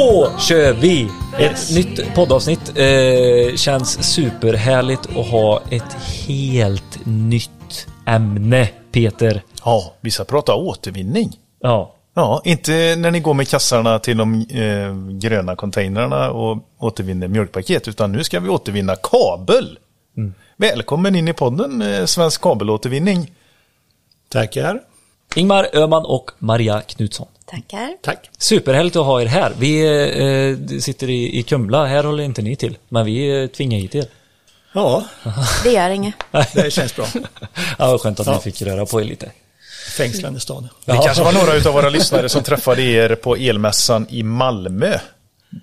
Då kör vi! Ett nytt poddavsnitt. Eh, känns superhärligt att ha ett helt nytt ämne, Peter. Ja, vi ska prata återvinning. Ja, Ja, inte när ni går med kassarna till de eh, gröna containrarna och återvinner mjölkpaket, utan nu ska vi återvinna kabel. Välkommen in i podden eh, Svensk kabelåtervinning. Tackar. Ingmar Öhman och Maria Knutsson. Tackar. Tack. Superhärligt att ha er här. Vi eh, sitter i, i Kumla, här håller inte ni till. Men vi eh, tvingar hit er. Ja, Det gör inget. det känns bra. Ja, vad skönt att Ja. ni fick röra på er lite. Fängslande stad. Det kanske var några av våra lyssnare som träffade er på elmässan i Malmö.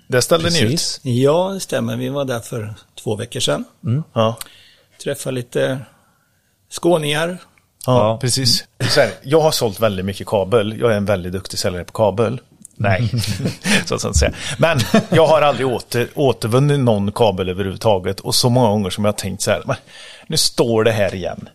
Där ställde ni ut. Precis. Ja, det stämmer. Vi var där för två veckor sedan. Ja, Träffade lite skåningar. Ja, precis. Så här, jag har sålt väldigt mycket kabel. Jag är en väldigt duktig säljare på kabel. Nej, så att säga. Men jag har aldrig åter, återvunnit någon kabel överhuvudtaget. Och så många gånger som jag har tänkt så här, nu står det här igen.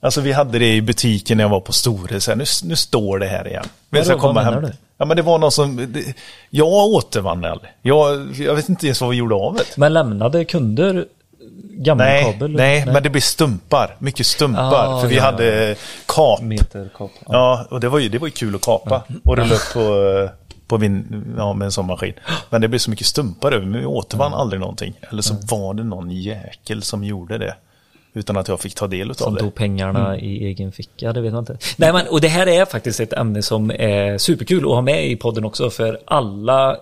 Alltså vi hade det i butiken när jag var på Store, så här, nu, nu står det här igen. Men jag ska Vadå, vad komma menar hem. du? Ja men det var någon som, det, jag återvann aldrig. Jag, jag vet inte ens vad vi gjorde av det. Men lämnade kunder gammal Nej, nej, men det blir stumpar. Mycket stumpar. Ah, för vi ja, hade kap. Meterkap. Ja. Ja, och det var ju, det var ju kul att kapa. Och rulla upp på, på vin, ja, med en sån maskin. Men det blev så mycket stumpar över, men vi återvann aldrig någonting. Eller så var det någon jäkel som gjorde det. Utan att jag fick ta del av Som det. tog pengarna i egen ficka, det vet man inte. Nej men, och det här är faktiskt ett ämne som är superkul att ha med i podden också för alla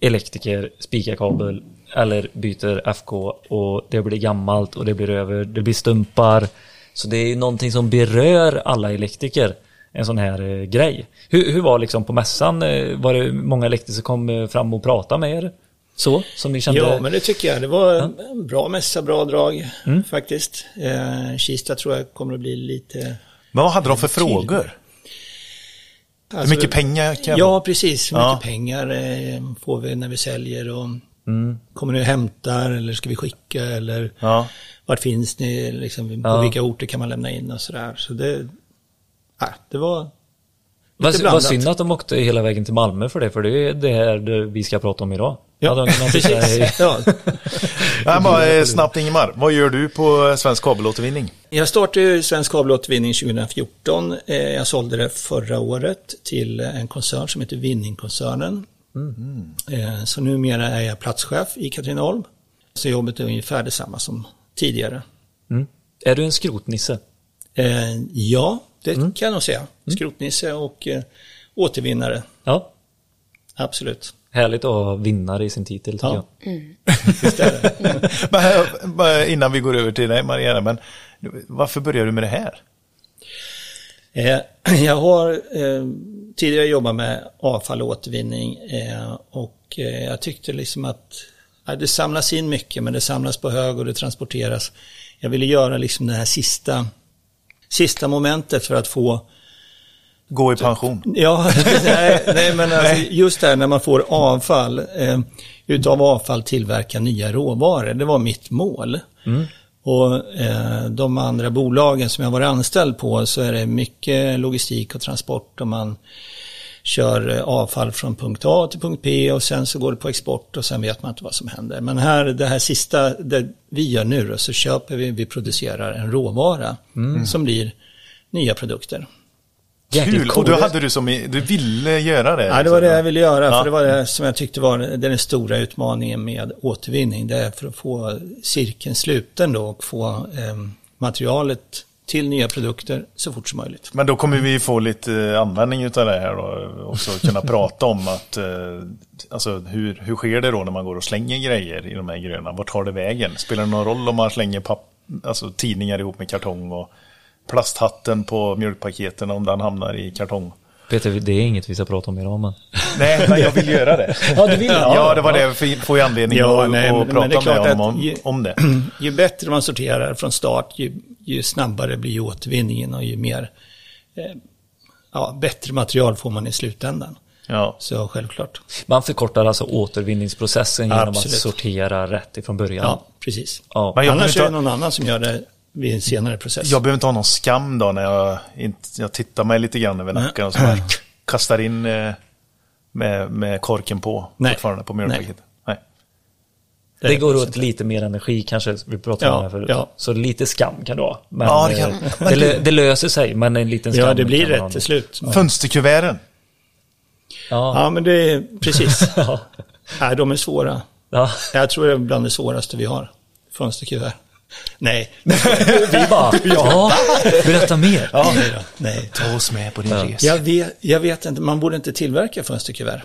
elektriker spikar kabel eller byter FK och det blir gammalt och det blir över, det blir stumpar. Så det är någonting som berör alla elektriker, en sån här eh, grej. Hur, hur var liksom på mässan, eh, var det många elektriker som kom eh, fram och pratade med er? Så, som ni kände? Ja, men det tycker jag. Det var en bra mässa, bra drag faktiskt. Eh, Kista tror jag kommer att bli lite... Men vad hade de för frågor? Hur Alltså, mycket pengar kan Ja, precis. Hur mycket Ja. pengar eh, får vi när vi säljer och kommer ni och hämtar eller ska vi skicka eller Ja. vart finns ni, liksom, på Ja. vilka orter kan man lämna in och sådär. Så det, ja, det var lite Vad, vad synd att de åkte hela vägen till Malmö för det, för det är det här vi ska prata om idag. Ja, i- precis. Ja. Nej, bara eh, snabbt Ingemar, vad gör du på Svensk kabelåtervinning? Jag startade ju Svensk kabelåtervinning 2014. Eh, Jag sålde det förra året till en koncern som heter Winningkoncernen. Eh, Så numera är jag platschef i Katrineholm. Så jobbet är ungefär detsamma som tidigare. Mm. Är du en skrotnisse? Eh, Ja, det kan jag nog säga. Skrotnisse och eh, återvinnare, Ja. absolut. Härligt att ha vinnare i sin titel tycker Ja. jag. Visst är det. Men, innan vi går över till dig Mariana, men varför började du med det här? Eh, Jag har eh, tidigare jobbat med avfall och återvinning eh, och jag tyckte liksom att det samlas in mycket men det samlas på hög och det transporteras. Jag ville göra liksom det här sista, sista momentet för att få Gå i pension? Ja, nej, nej men alltså, just det här när man får avfall, eh, utav avfall tillverka nya råvaror, det var mitt mål. Och eh, de andra bolagen som jag var anställd på så är det mycket logistik och transport och man kör eh, avfall från punkt A till punkt P och sen så går det på export och sen vet man inte vad som händer. Men här, det här sista, det vi gör nu då, så köper vi, vi producerar en råvara som blir nya produkter. Kul! Och coolt. då hade du som, du ville göra det? Ja, det var det jag ville göra, Ja. för det var det som jag tyckte var den stora utmaningen med återvinning. Det är för att få cirkeln sluten då och få eh, materialet till nya produkter så fort som möjligt. Men då kommer vi få lite eh, användning utav det här då. Också kunna prata om att, eh, alltså hur, hur sker det då när man går och slänger grejer i de här gröna? Vart tar det vägen? Spelar det någon roll om man slänger papp, alltså tidningar ihop med kartong och plasthatten på mjölkpaketen om den hamnar i kartong? Peter, det är inget vi ska prata om idag men... Nej, men jag vill göra det. Ja, du vill det? Ja, det var det. Jag får ju anledning Ja, att, nej, att men- men prata det är klart med honom om, ju- om det. Ju bättre man sorterar från start, ju, ju snabbare blir återvinningen och ju mer eh, ja, bättre material får man i slutändan. Ja. Så självklart. Man förkortar alltså återvinningsprocessen genom Absolut. att sortera rätt ifrån början. Ja, precis. Ja. Men Annars är det någon annan som gör det vid en senare process. Jag behöver inte ha någon skam då när jag, jag tittar mig lite grann över nacken och så bara kastar in eh, med, med korken på Nej. fortfarande på mjölkpaketet. Nej. Det går åt lite mer energi kanske, vi pratade om Ja, det här förut. ja. Så lite skam kan du ha. Men, Ja, det kan- eh, det, lö- det löser sig, men en liten skam Ja, det blir rätt till slut. Fönsterkuverten. Ja, Ja, men det är precis. ja. Nej, de är svåra. ja. Jag tror det är bland det svåraste vi har. Fönsterkuvert. Nej. Vi bara, ja, berätta mer. Ja. Nej, då. Nej. Ta oss med på din Ja. resa. Jag vet, jag vet inte, man borde inte tillverka fönsterkuvert.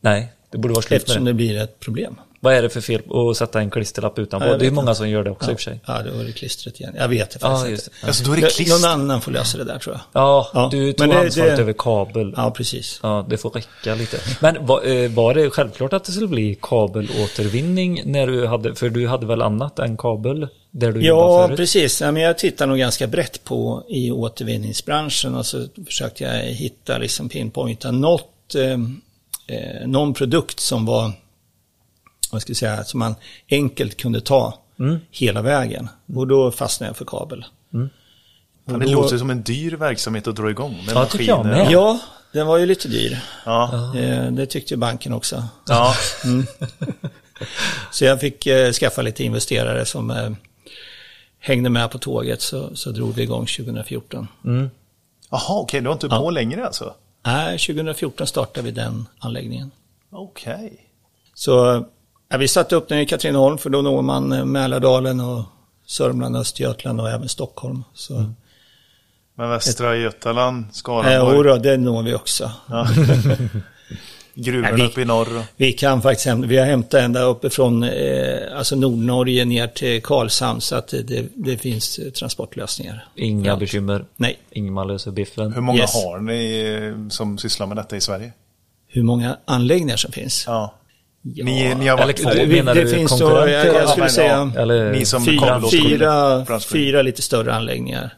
Nej, det borde vara slut Eftersom det blir ett problem. Vad är det för fel att sätta en klisterlapp utanpå? Ja, det är vet många som gör det också i och för sig. Ja, då var det klistret igen. Jag vet det Ja, faktiskt just inte. Alltså då är det Någon klister. annan får lösa det där tror jag. Ja, Ja, du tog det- ansvaret det- över kabel. Ja. Ja, precis. det får räcka lite. Men var, eh, var det självklart att det skulle bli kabelåtervinning när du hade, för du hade väl annat än kabel där du Ja, förut? precis. Ja, men jag tittar nog ganska brett på i återvinningsbranschen och så försökte jag hitta, liksom pinpointa något, eh, eh, någon produkt som var, vad ska jag säga, som man enkelt kunde ta Mm. hela vägen. Och då fastnade jag för kabel. Fan, Och det då- låter som en dyr verksamhet att dra igång. Med Ja, tycker jag maskiner. med. Ja, den var ju lite dyr. Ja. Eh, det tyckte ju banken också. ja. Så jag fick eh, skaffa lite investerare som eh, hängde med på tåget så, så drog vi igång 2014. Jaha, okej, du har inte på längre alltså? Nej, 2014 startade vi den anläggningen. Okej. Så ja, vi satte upp den i Katrineholm för då når man eh, Mälardalen och Sörmland, Östergötland och även Stockholm. Så, Men Västra Götaland, eh, Skaraborg, och då, det når vi också. ja. gruvorna Nej, vi- uppe i norr. Vi kan faktiskt hämta, vi har hämtat ända uppifrån eh, alltså Nordnorge ner till Karlshamn så att det, det, finns eh, transportlösningar. Inga Ja. bekymmer. Nej. Ingmar löser biffen. Hur många Yes. har ni eh, som sysslar med detta i Sverige? Hur många anläggningar som finns? Ja. Ja. Ni, ni har varit Eller- två. det- menar det du finns konkurrenter? jag, jag skulle säga. Eller Ni som fyra, fyra, fyra lite större anläggningar.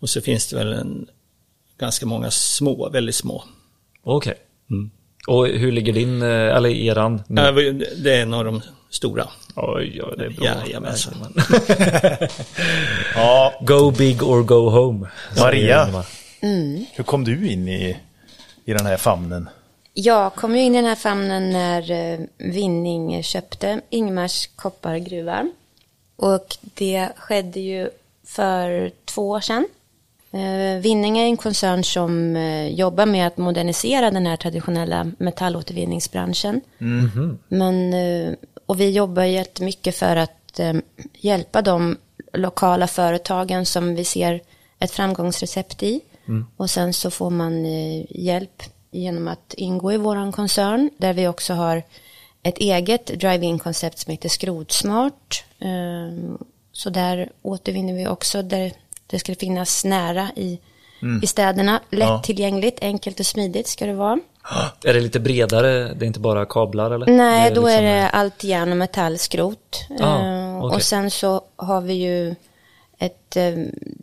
Och så finns det väl en, ganska många små, väldigt små. Okej. Och hur ligger din, eh, eller eran? nu? Ja, Det är en av de stora. Oj, oj, det är bra. Jajamensan. Ja, Go big or go home. Maria. Ingmar. hur kom du in i, i den här famnen? Jag kom ju in i den här famnen när eh, Vinning köpte Ingmars koppargruva. Och det skedde ju för två år sedan. Eh, Vinning är en koncern som eh, jobbar med att modernisera den här traditionella metallåtervinningsbranschen. Men, eh, och vi jobbar jättemycket för att hjälpa de lokala företagen som vi ser ett framgångsrecept i. Och sen så får man hjälp genom att ingå i våran koncern där vi också har ett eget drive-in-koncept som heter Skrotsmart. Eh, Så där återvinner vi också där det ska finnas nära i, i städerna. Lättillgängligt, enkelt och smidigt ska det vara. Är det lite bredare? Det är inte bara kablar eller? Nej, då är liksom- det allt järn och metallskrot. Ah, Eh, okej. Och sen så har vi ju ett eh,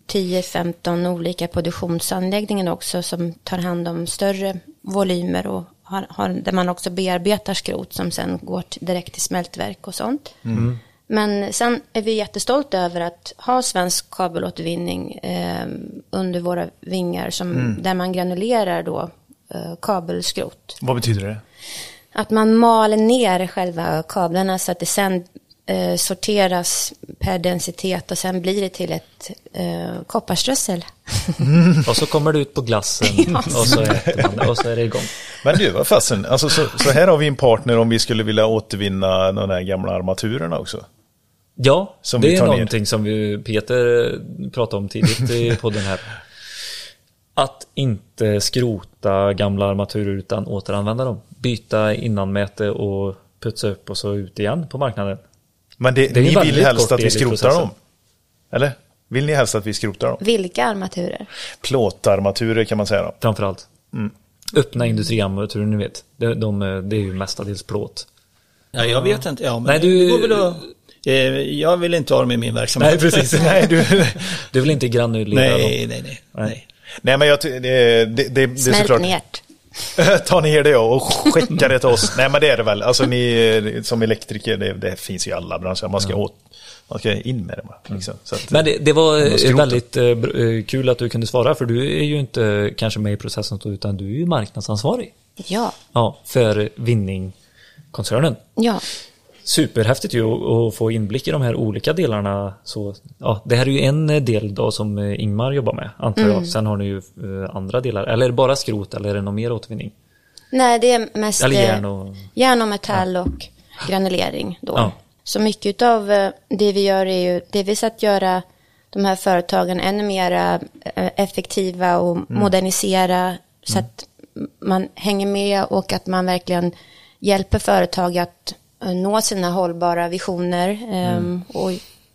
10-15 olika produktionsanläggningar också som tar hand om större volymer och har, har, där man också bearbetar skrot som sen går direkt till smältverk och sånt. Mm. Men sen är vi jättestolta över att ha svensk kabelåtervinning eh, under våra vingar som, Mm. där man granulerar då eh, kabelskrot. Vad betyder det? Att man maler ner själva kablarna så att det sen eh, sorteras per densitet och sen blir det till ett eh, kopparströssel. Och så kommer det ut på glassen och så äter man det och så är det igång. Men du, vad fasen, alltså, så, så här har vi en partner om vi skulle vilja återvinna de här gamla armaturerna också. Ja, Som det vi är tar ner. någonting som vi, Peter pratade om tidigt i podden här. Att inte skrota gamla armaturer utan återanvända dem. Byta innanmäte och putsa upp och så ut igen på marknaden. Men det, Det ni vill helst att vi skrotar dem? Eller? Vill ni helst att vi skrotar dem? Vilka armaturer? Plåtarmaturer kan man säga då. Framförallt. Mm. Öppna industriarmaturer, ni vet. De, de, det är ju mestadels plåt. Ja, jag vet inte. Ja, men Nej, du- går väl att, eh, jag vill inte ha dem i min verksamhet. Nej, precis. Nej, du, Du vill inte granulera dem? nej, nej, nej, nej. nej men jag, det, det, det, det är Smält såklart... nert. Ta ner det och skicka det till oss. Nej men det är det väl. Alltså ni som elektriker, det, det finns ju i alla branscher. Man ska, åt, man ska in med det bara. Liksom. Så att, Men det, det var eh, väldigt eh, eh, kul att du kunde svara för du är ju inte kanske med i processen utan du är ju marknadsansvarig. Ja, Ja, för Vinning-koncernen. ja. Superhäftigt ju att- få inblick i de här olika delarna. Så, ja, det här är ju en del då som eh, Ingmar jobbar med, antar Mm. jag. Sen har ni ju eh, andra delar. Eller är det bara skrot eller är det någon mer återvinning? Nej, det är mest Eller eh, järn och... järn och metall och granulering då. Ja. Så mycket av eh, det vi gör är ju delvis att göra de här företagen ännu mer eh, effektiva och modernisera så att man hänger med och att man verkligen hjälper företag att eh, nå sina hållbara visioner. Ehm, Och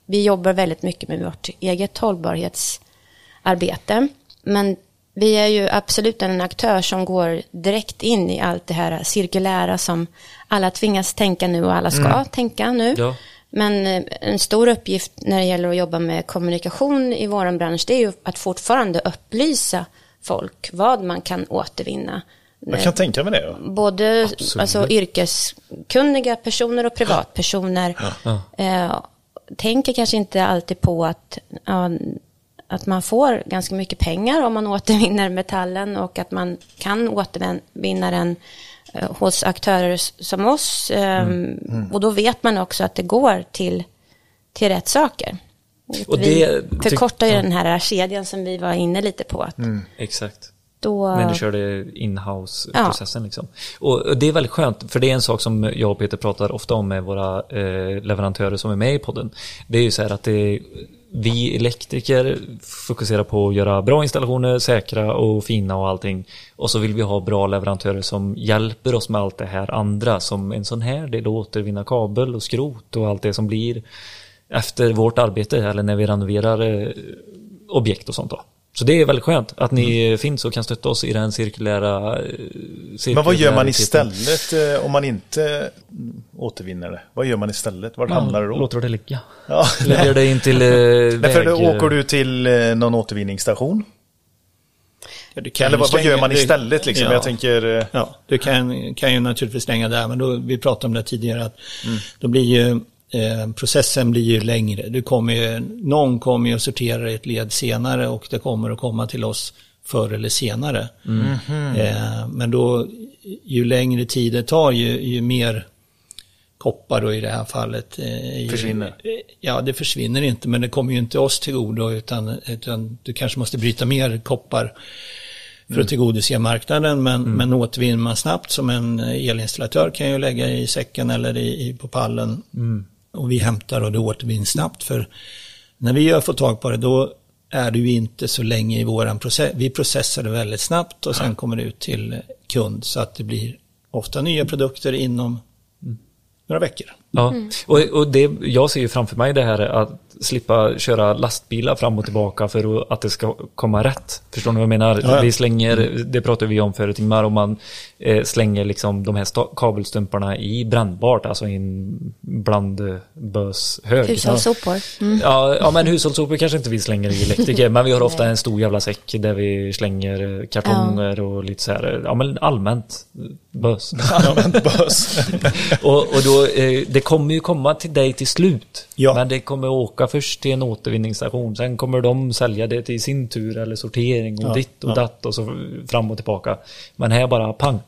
vi jobbar väldigt mycket med vårt eget hållbarhetsarbete. Men vi är ju absolut en aktör som går direkt in i allt det här cirkulära som alla tvingas tänka nu och alla ska tänka nu. Ja. Men eh, en stor uppgift när det gäller att jobba med kommunikation i vår bransch det är ju att fortfarande upplysa folk vad man kan återvinna. Jag kan tänka mig det. Ja. Både Absolut. alltså, yrkeskunniga personer och privatpersoner eh, tänker kanske inte alltid på att, ja, att man får ganska mycket pengar om man återvinner metallen och att man kan återvinna den eh, hos aktörer som oss. Eh, Och då vet man också att det går till, till rätt saker. Och vi det förkortar ju ja. den här kedjan som vi var inne lite på. Att Exakt. Då, När ni körde in-house-processen. Liksom. Och det är väldigt skönt, för det är en sak som jag och Peter pratar ofta om med våra eh, leverantörer som är med i podden. Det är ju så här att det, vi elektriker fokuserar på att göra bra installationer, säkra och fina och allting. Och så vill vi ha bra leverantörer som hjälper oss med allt det här andra, som en sån här del, återvinna kabel och skrot och allt det som blir efter vårt arbete, eller när vi renoverar eh, objekt och sånt då. Så det är väldigt skönt att ni finns och kan stötta oss i den cirkulära... eh, Men vad gör man istället eh, om man inte mm, återvinner det? Vad gör man istället? Vart hamnar det då? Låter det ligga. Ja. Lägger det in till eh, Därför väg... då åker du till någon återvinningsstation? Ja, du kan Eller vad, vad slänga- gör man istället liksom? Ja. Jag tänker... Ja, du kan, kan ju naturligtvis slänga där, men då, vi pratade om det tidigare, att då blir ju eh, processen blir ju längre. Du kommer ju, någon kommer ju att sortera ett led senare och det kommer att komma till oss förr eller senare. Eh, men då, ju längre tid det tar, ju, ju mer koppar då i det här fallet. Eh, ju- Försvinner. eh, Ja, det försvinner inte, men det kommer ju inte oss till godo, utan, utan du kanske måste bryta mer koppar för att tillgodose marknaden. Men, men återvinner man snabbt som en elinstallatör kan ju lägga i säcken eller i, i, på pallen. Och vi hämtar och det återvinns snabbt. För när vi fått tag på det då är det ju inte så länge i våran process. Vi processar det väldigt snabbt och sen kommer det ut till kund. Så att det blir ofta nya produkter inom några veckor. Ja, och, och det, jag ser ju framför mig det här att slippa köra lastbilar fram och tillbaka för att- det ska komma rätt. Förstår ni vad jag menar? Ja, ja. Vi slänger, det pratade vi om förut Ingmar, om man eh, slänger liksom de här kabelstumparna i brännbart, alltså i en blandböshög. Hushållssopor. Mm. Ja, ja, men hushållssopor kanske inte vi slänger i elektriker, men vi har ofta en stor jävla säck där vi slänger eh, kartonger och lite så här, ja men allmänt eh, bös. Använt bös. och, och då, eh, det kommer ju komma till dig till slut. Ja. Men det kommer åka först till en återvinningsstation. Sen kommer de sälja det till sin tur eller sortering och Ja, ditt och ja. datt och så fram och tillbaka. Men här bara pang.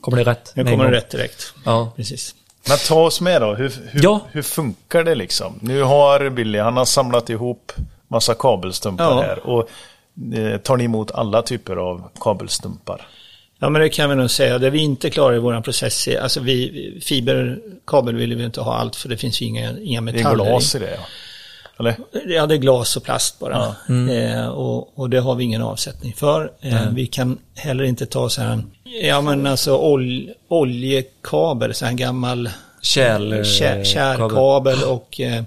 Kommer det rätt? Nu kommer det rätt direkt. Ja. Precis. Men ta oss med då. Hur, hur, Ja. hur funkar det liksom? Nu har Billy, han har samlat ihop massa kabelstumpar här. Och eh, tar ni emot alla typer av kabelstumpar? Ja, men det kan vi nog säga. Det vi inte klarar i vår process är, alltså vi, fiberkabel vill vi inte ha allt för det finns ju inga, inga Det är metaller glas i. det ja. Eller? Ja, det är glas och plast bara. Eh, och, och det har vi ingen avsättning för. Eh, vi kan heller inte ta så här, ja men alltså ol, oljekabel, så här en gammal Kärl, kär, kärkabel och eh,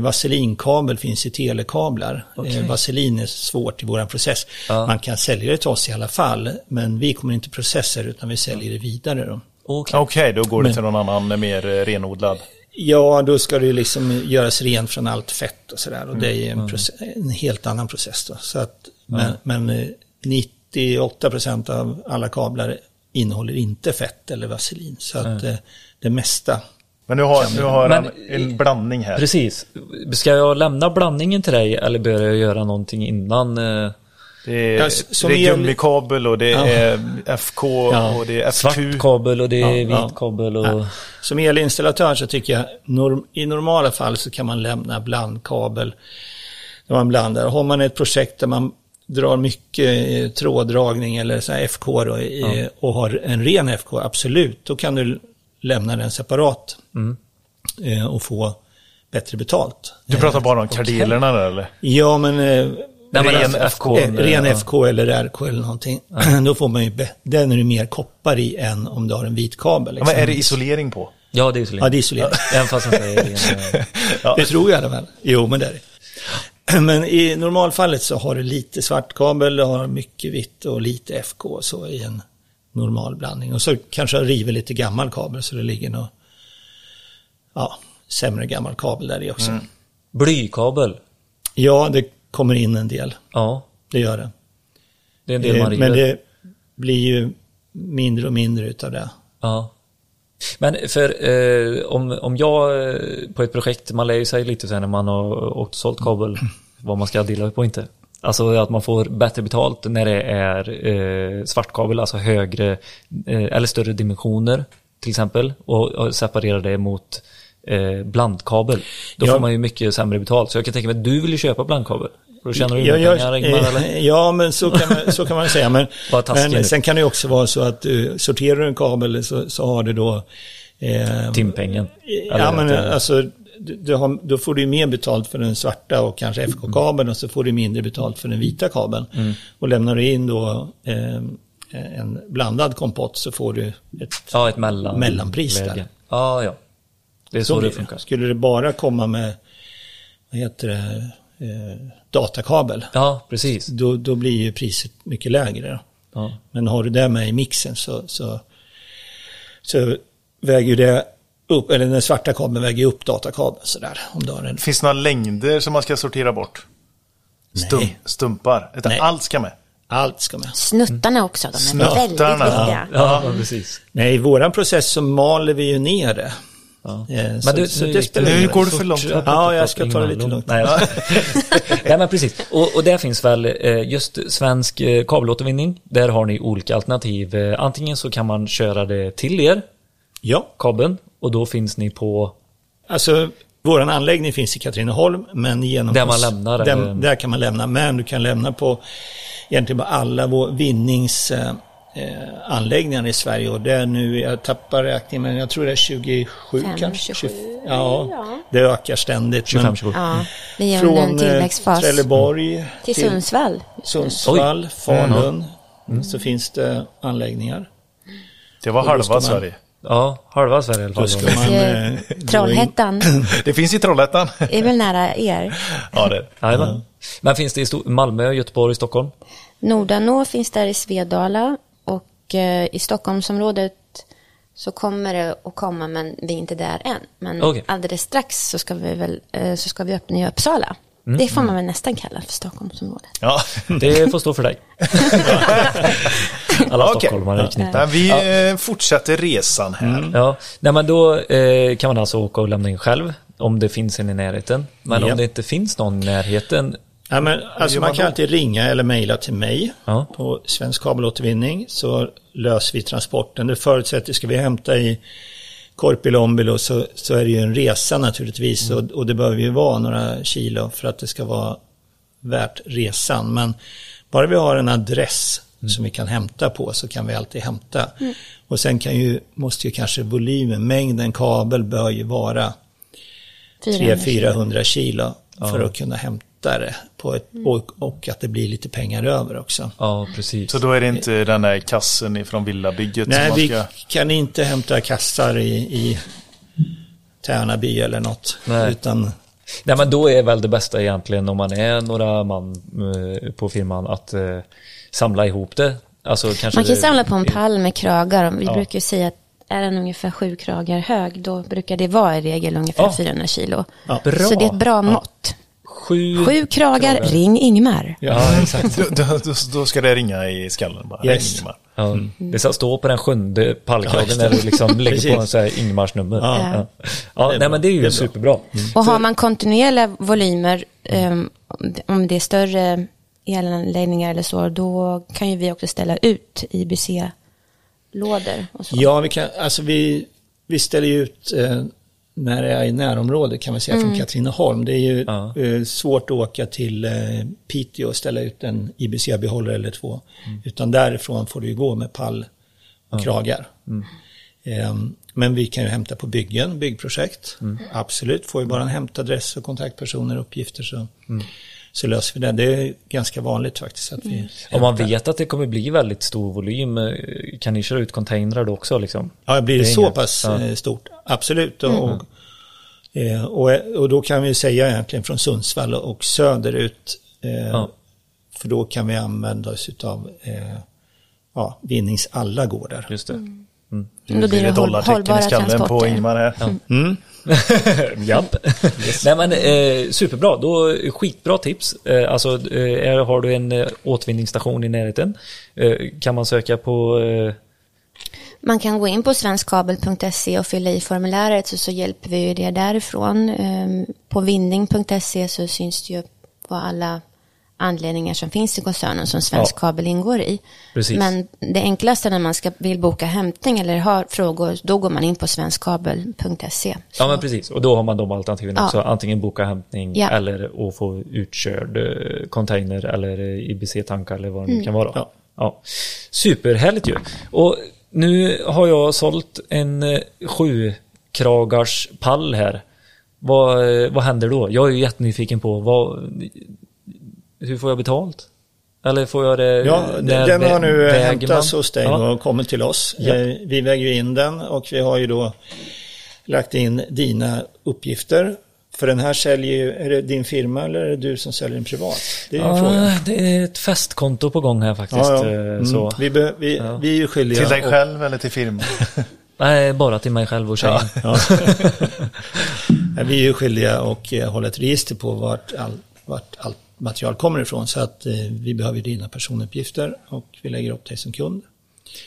vaselinkabel finns i telekablar. Eh, vaselin är svårt i vår process. Ja. Man kan sälja det till oss i alla fall, men vi kommer inte processa utan vi säljer det vidare. Då. Okej. Okej, då går det till någon annan mer eh, renodlad. Ja, då ska det ju liksom göras rent från allt fett och sådär. Och det är en, process, en helt annan process då. Så att, men, men eh, 98% av alla kablar innehåller inte fett eller vaselin. Så att eh, det mesta. Men nu har, nu har han en blandning här. Precis. Ska jag lämna blandningen till dig eller bör jag göra någonting innan? eh, Det är, Ja, det är el- gummikabel och det Ja. är FK och det är Svart FQ. kabel och det är Ja, vit ja. kabel och... Som elinstallatör så tycker jag norm, i normala fall så kan man lämna blandkabel. När man blandar. Har man ett projekt där man drar mycket eh, tråddragning eller så här FK då, i, och har en ren FK, absolut, då kan du lämna den separat Mm. eh, och få bättre betalt. Du pratar bara om kardelerna där eller? Ja, men eh, Nej, Ren alltså, FK. Eh, ren ja. FK eller RK eller någonting. Då får man ju, den är det mer koppar i än om du har en vit kabel. Ja, men är det isolering på? Ja, det är isolering. Ja, det är isolering. Även fast säger Ja. Det tror jag fall. Jo, men det är det. Men i normalfallet så har du lite svart kabel, du har mycket vitt och lite FK så i en normal blandning. Och så kanske jag river lite gammal kabel så det ligger något ja, sämre gammal kabel där i också. Blykabel. Ja, det kommer in en del. Ja, Det gör det. det är en del man Eh, river. Men det blir ju mindre och mindre utav det. Ja. Men för eh, om, om jag eh, på ett projekt, man lär ju sig lite sen när man har åkt och sålt kabel, vad man ska dela på och inte. Alltså att man får bättre betalt när det är eh, svartkabel, alltså högre eh, eller större dimensioner till exempel och, och separera det mot eh, blandkabel. Då Ja. får man ju mycket sämre betalt. Så jag kan tänka mig att du vill ju köpa blandkabel. Då tjänar du Ja, jag- pengar Ingmar, eh, eller? Ja, men så kan man, så kan man säga. Men, men sen kan det också vara så att du sorterar du en kabel så, så har du då... Eh, Timpengen. Ja, men det- alltså, du, du har, då får du mer betalt för den svarta och kanske FK-kabeln och så får du mindre betalt för den vita kabeln. Mm. Och lämnar du in då eh, en blandad kompott så får du ett... Ja, ett mellan, Mellanpris där. Ja, ja. Det är så, blir det funkar. Skulle det bara komma med, vad heter det, eh, datakabel, Ja, precis. då, då blir ju priset mycket lägre. Ja. Men har du det med i mixen så, så, så väger det upp, eller den svarta kabeln väger upp datakabeln sådär. Om du har en, Finns det några längder som man ska sortera bort? Stum, Nej. stumpar? Utan Nej. allt ska med? allt ska med. Snuttarna också, de är väldigt viktiga. Ja, ja, precis. Nej, i våran process så maler vi ju ner det. Ja. Eh, Men så- du, så nu går det för långt. Ja, jag ska ta det lite lugnt. Nej, Nej men precis. Och, och där finns väl eh, just svensk eh, kabelåtervinning. Där har ni olika alternativ. Antingen så kan man köra det till er, Ja, kabeln, och då finns ni på... alltså våran anläggning finns i Katrineholm, men genom... Där man lämnar, Där, eller? där kan man lämna, men du kan lämna på egentligen på alla vår vinnings... Eh, anläggningar i Sverige och det är nu, jag tappar räkningen, men jag tror det är 27 Fem, kanske. 27, ja, ja. det ökar ständigt. 25 men 27 Ja, vi är under en eh, tillväxtfas. Trelleborg Till Sundsvall. Sundsvall, Falun, så finns det anläggningar. Det var halva Sverige. Ja, halva Sverige i alla fall. man, Eh, Trollhättan Det finns i Trollhättan. är väl nära er. ja, det är det. Jajamän. Men finns det i Malmö, Göteborg, Stockholm? Nordanå finns där i Svedala och eh, i Stockholmsområdet så kommer det att komma men vi är inte där än. Men Okej. alldeles strax så ska vi väl eh, så ska vi öppna i Uppsala. Mm. Det får man väl nästan kalla för Stockholmsområdet. Ja. Det får stå för dig. Alla stockholmare är knutna. Vi eh, fortsätter resan här. Ja, nej men då eh, kan man alltså åka och lämna in själv om det finns en i närheten. Men Ja. om det inte finns någon i närheten, Ja, men, alltså man man kan då? alltid ringa eller mejla till mig Ja. på Svensk kabelåtervinning så löser vi transporten. Det förutsätter, ska vi hämta i Korpilombolo så, så är det ju en resa naturligtvis och, och det behöver ju vara några kilo för att det ska vara värt resan. Men bara vi har en adress som vi kan hämta på så kan vi alltid hämta. Och sen kan ju, måste ju kanske volymen, mängden kabel bör ju vara 400 300-400 kilo för att kunna hämta det på ett, och, och att det blir lite pengar över också. ja precis. Så då är det inte den där kassen ifrån villabygget som Nej, vi ska... kan inte hämta kassar i, i Tärnaby eller något. Nej. Utan, Nej men då är väl det bästa egentligen om man är några man eh, på firman att eh, samla ihop det. Alltså kanske Man kan det- samla på en pall med kragar. Vi Ja. brukar ju säga att är den ungefär sju kragar hög, då brukar det vara i regel ungefär Ja. 400 kilo. Bra. Så det är ett bra mått. Sju, Sju kragar, ring Ingmar. Ja, exakt. Då, då, då, ska det ringa i skallen bara. Yes. Ingemar. Ja, det ska stå på den sjunde pallkragen när du liksom lägger på en så här Ingmars nummer. Ja. Ja, ja. Det är nej men det är ju Det är bra. superbra. Och har man kontinuerliga volymer, um, om det- om det är större elanläggningar eller så, då kan ju vi också ställa ut IBC-lådor och så. Ja, vi, kan, alltså vi, vi ställer ju ut eh, när det är i närområdet kan man säga från Katrineholm. Det är ju Ja. eh, svårt att åka till eh, Piteå och ställa ut en IBC-behållare eller två. Utan därifrån får du ju gå med pall och kragar. Ehm, men vi kan ju hämta på byggen, byggprojekt. Absolut, får vi bara en hämtadress och kontaktpersoner och uppgifter så, så löser vi det. Det är ganska vanligt faktiskt att vi Om man vet att det kommer bli väldigt stor volym, eh, kan ni köra ut containrar då också liksom? Ja, blir det, Det så inget- pass ja. eh, stort? Absolut. Och, och, eh, och, och då kan vi säga egentligen från Sundsvall och söderut. Ja. För då kan vi använda oss av ja, Vinnings alla gårdar. Just det. Då blir det dollartecken i skallen på. Ingmar här. Mm. Japp. Nej men eh, superbra, då skitbra tips. Eh, alltså eh, har du en eh, återvinningsstation i närheten eh, kan man söka på eh, Man kan gå in på svenskkabel.se och fylla i formuläret så, så hjälper vi ju det därifrån. Ehm, På vinning.se så syns det ju vad alla anledningar som finns i koncernen som Svensk Ja. Kabel ingår i. Precis. Men det enklaste när man ska, vill boka hämtning eller har frågor, då går man in på svenskkabel.se. Ja men precis, och då har man de alternativen Ja. också. Antingen boka hämtning Ja. eller att få utkörd eh, container eller eh, IBC-tankar eller vad det Mm. kan vara. Ja. Ja. Superhärligt ju. Och nu har jag sålt en eh, sju kragars pall här. Vad, vad händer då? Jag är ju jättenyfiken på vad, hur får jag betalt? Eller får jag det? Ja, när den har nu hämtats man? hos dig Ja. och kommit till oss. Ja. Eh, Vi väger ju in den och vi har ju då lagt in dina uppgifter. För den här säljer ju, är det din firma eller är det du som säljer den privat? Det är ju en fråga. Ja, det är ett festkonto på gång här faktiskt. Ja, ja. eh, Mm. Så. Vi, be, vi, vi är ju skyldiga. Till dig och- själv eller till firman? Nej, bara till mig själv och tjejen. Ja. Ja, vi är ju skyldiga och eh, hålla ett register på vart, all, vart allt material kommer ifrån. Så att eh, vi behöver dina personuppgifter och vi lägger upp dig som kund.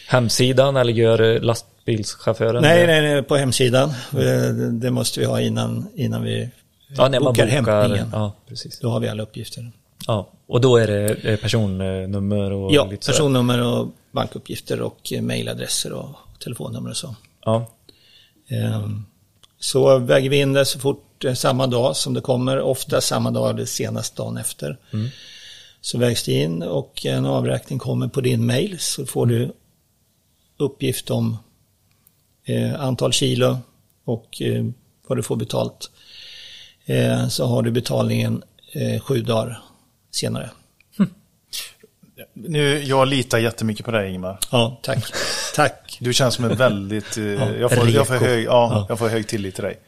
Hemsidan eller gör eh, lastbilschauffören? Nej, det? nej, nej, på hemsidan. Eh, Det måste vi ha innan, innan vi Ja, när man bokar bokar. hämtningen. Ja, precis. Då har vi alla uppgifter. Ja, och då är det eh, personnummer och Ja, personnummer och bankuppgifter och eh, mejladresser och telefonnummer och så. Ja, Ehm, Så väger vi in det så fort eh, samma dag som det kommer, ofta samma dag eller senast dagen efter. Så vägs det in och en avräkning kommer på din mail så får du uppgift om eh, antal kilo och eh, vad du får betalt. Eh, så har du betalningen eh, sju dagar senare. Nu, jag litar jättemycket på dig Ingmar. Ja, tack. tack. Du känns som en väldigt... eh, jag, får, jag, får hög, ja, Ja. jag får hög tillit till dig.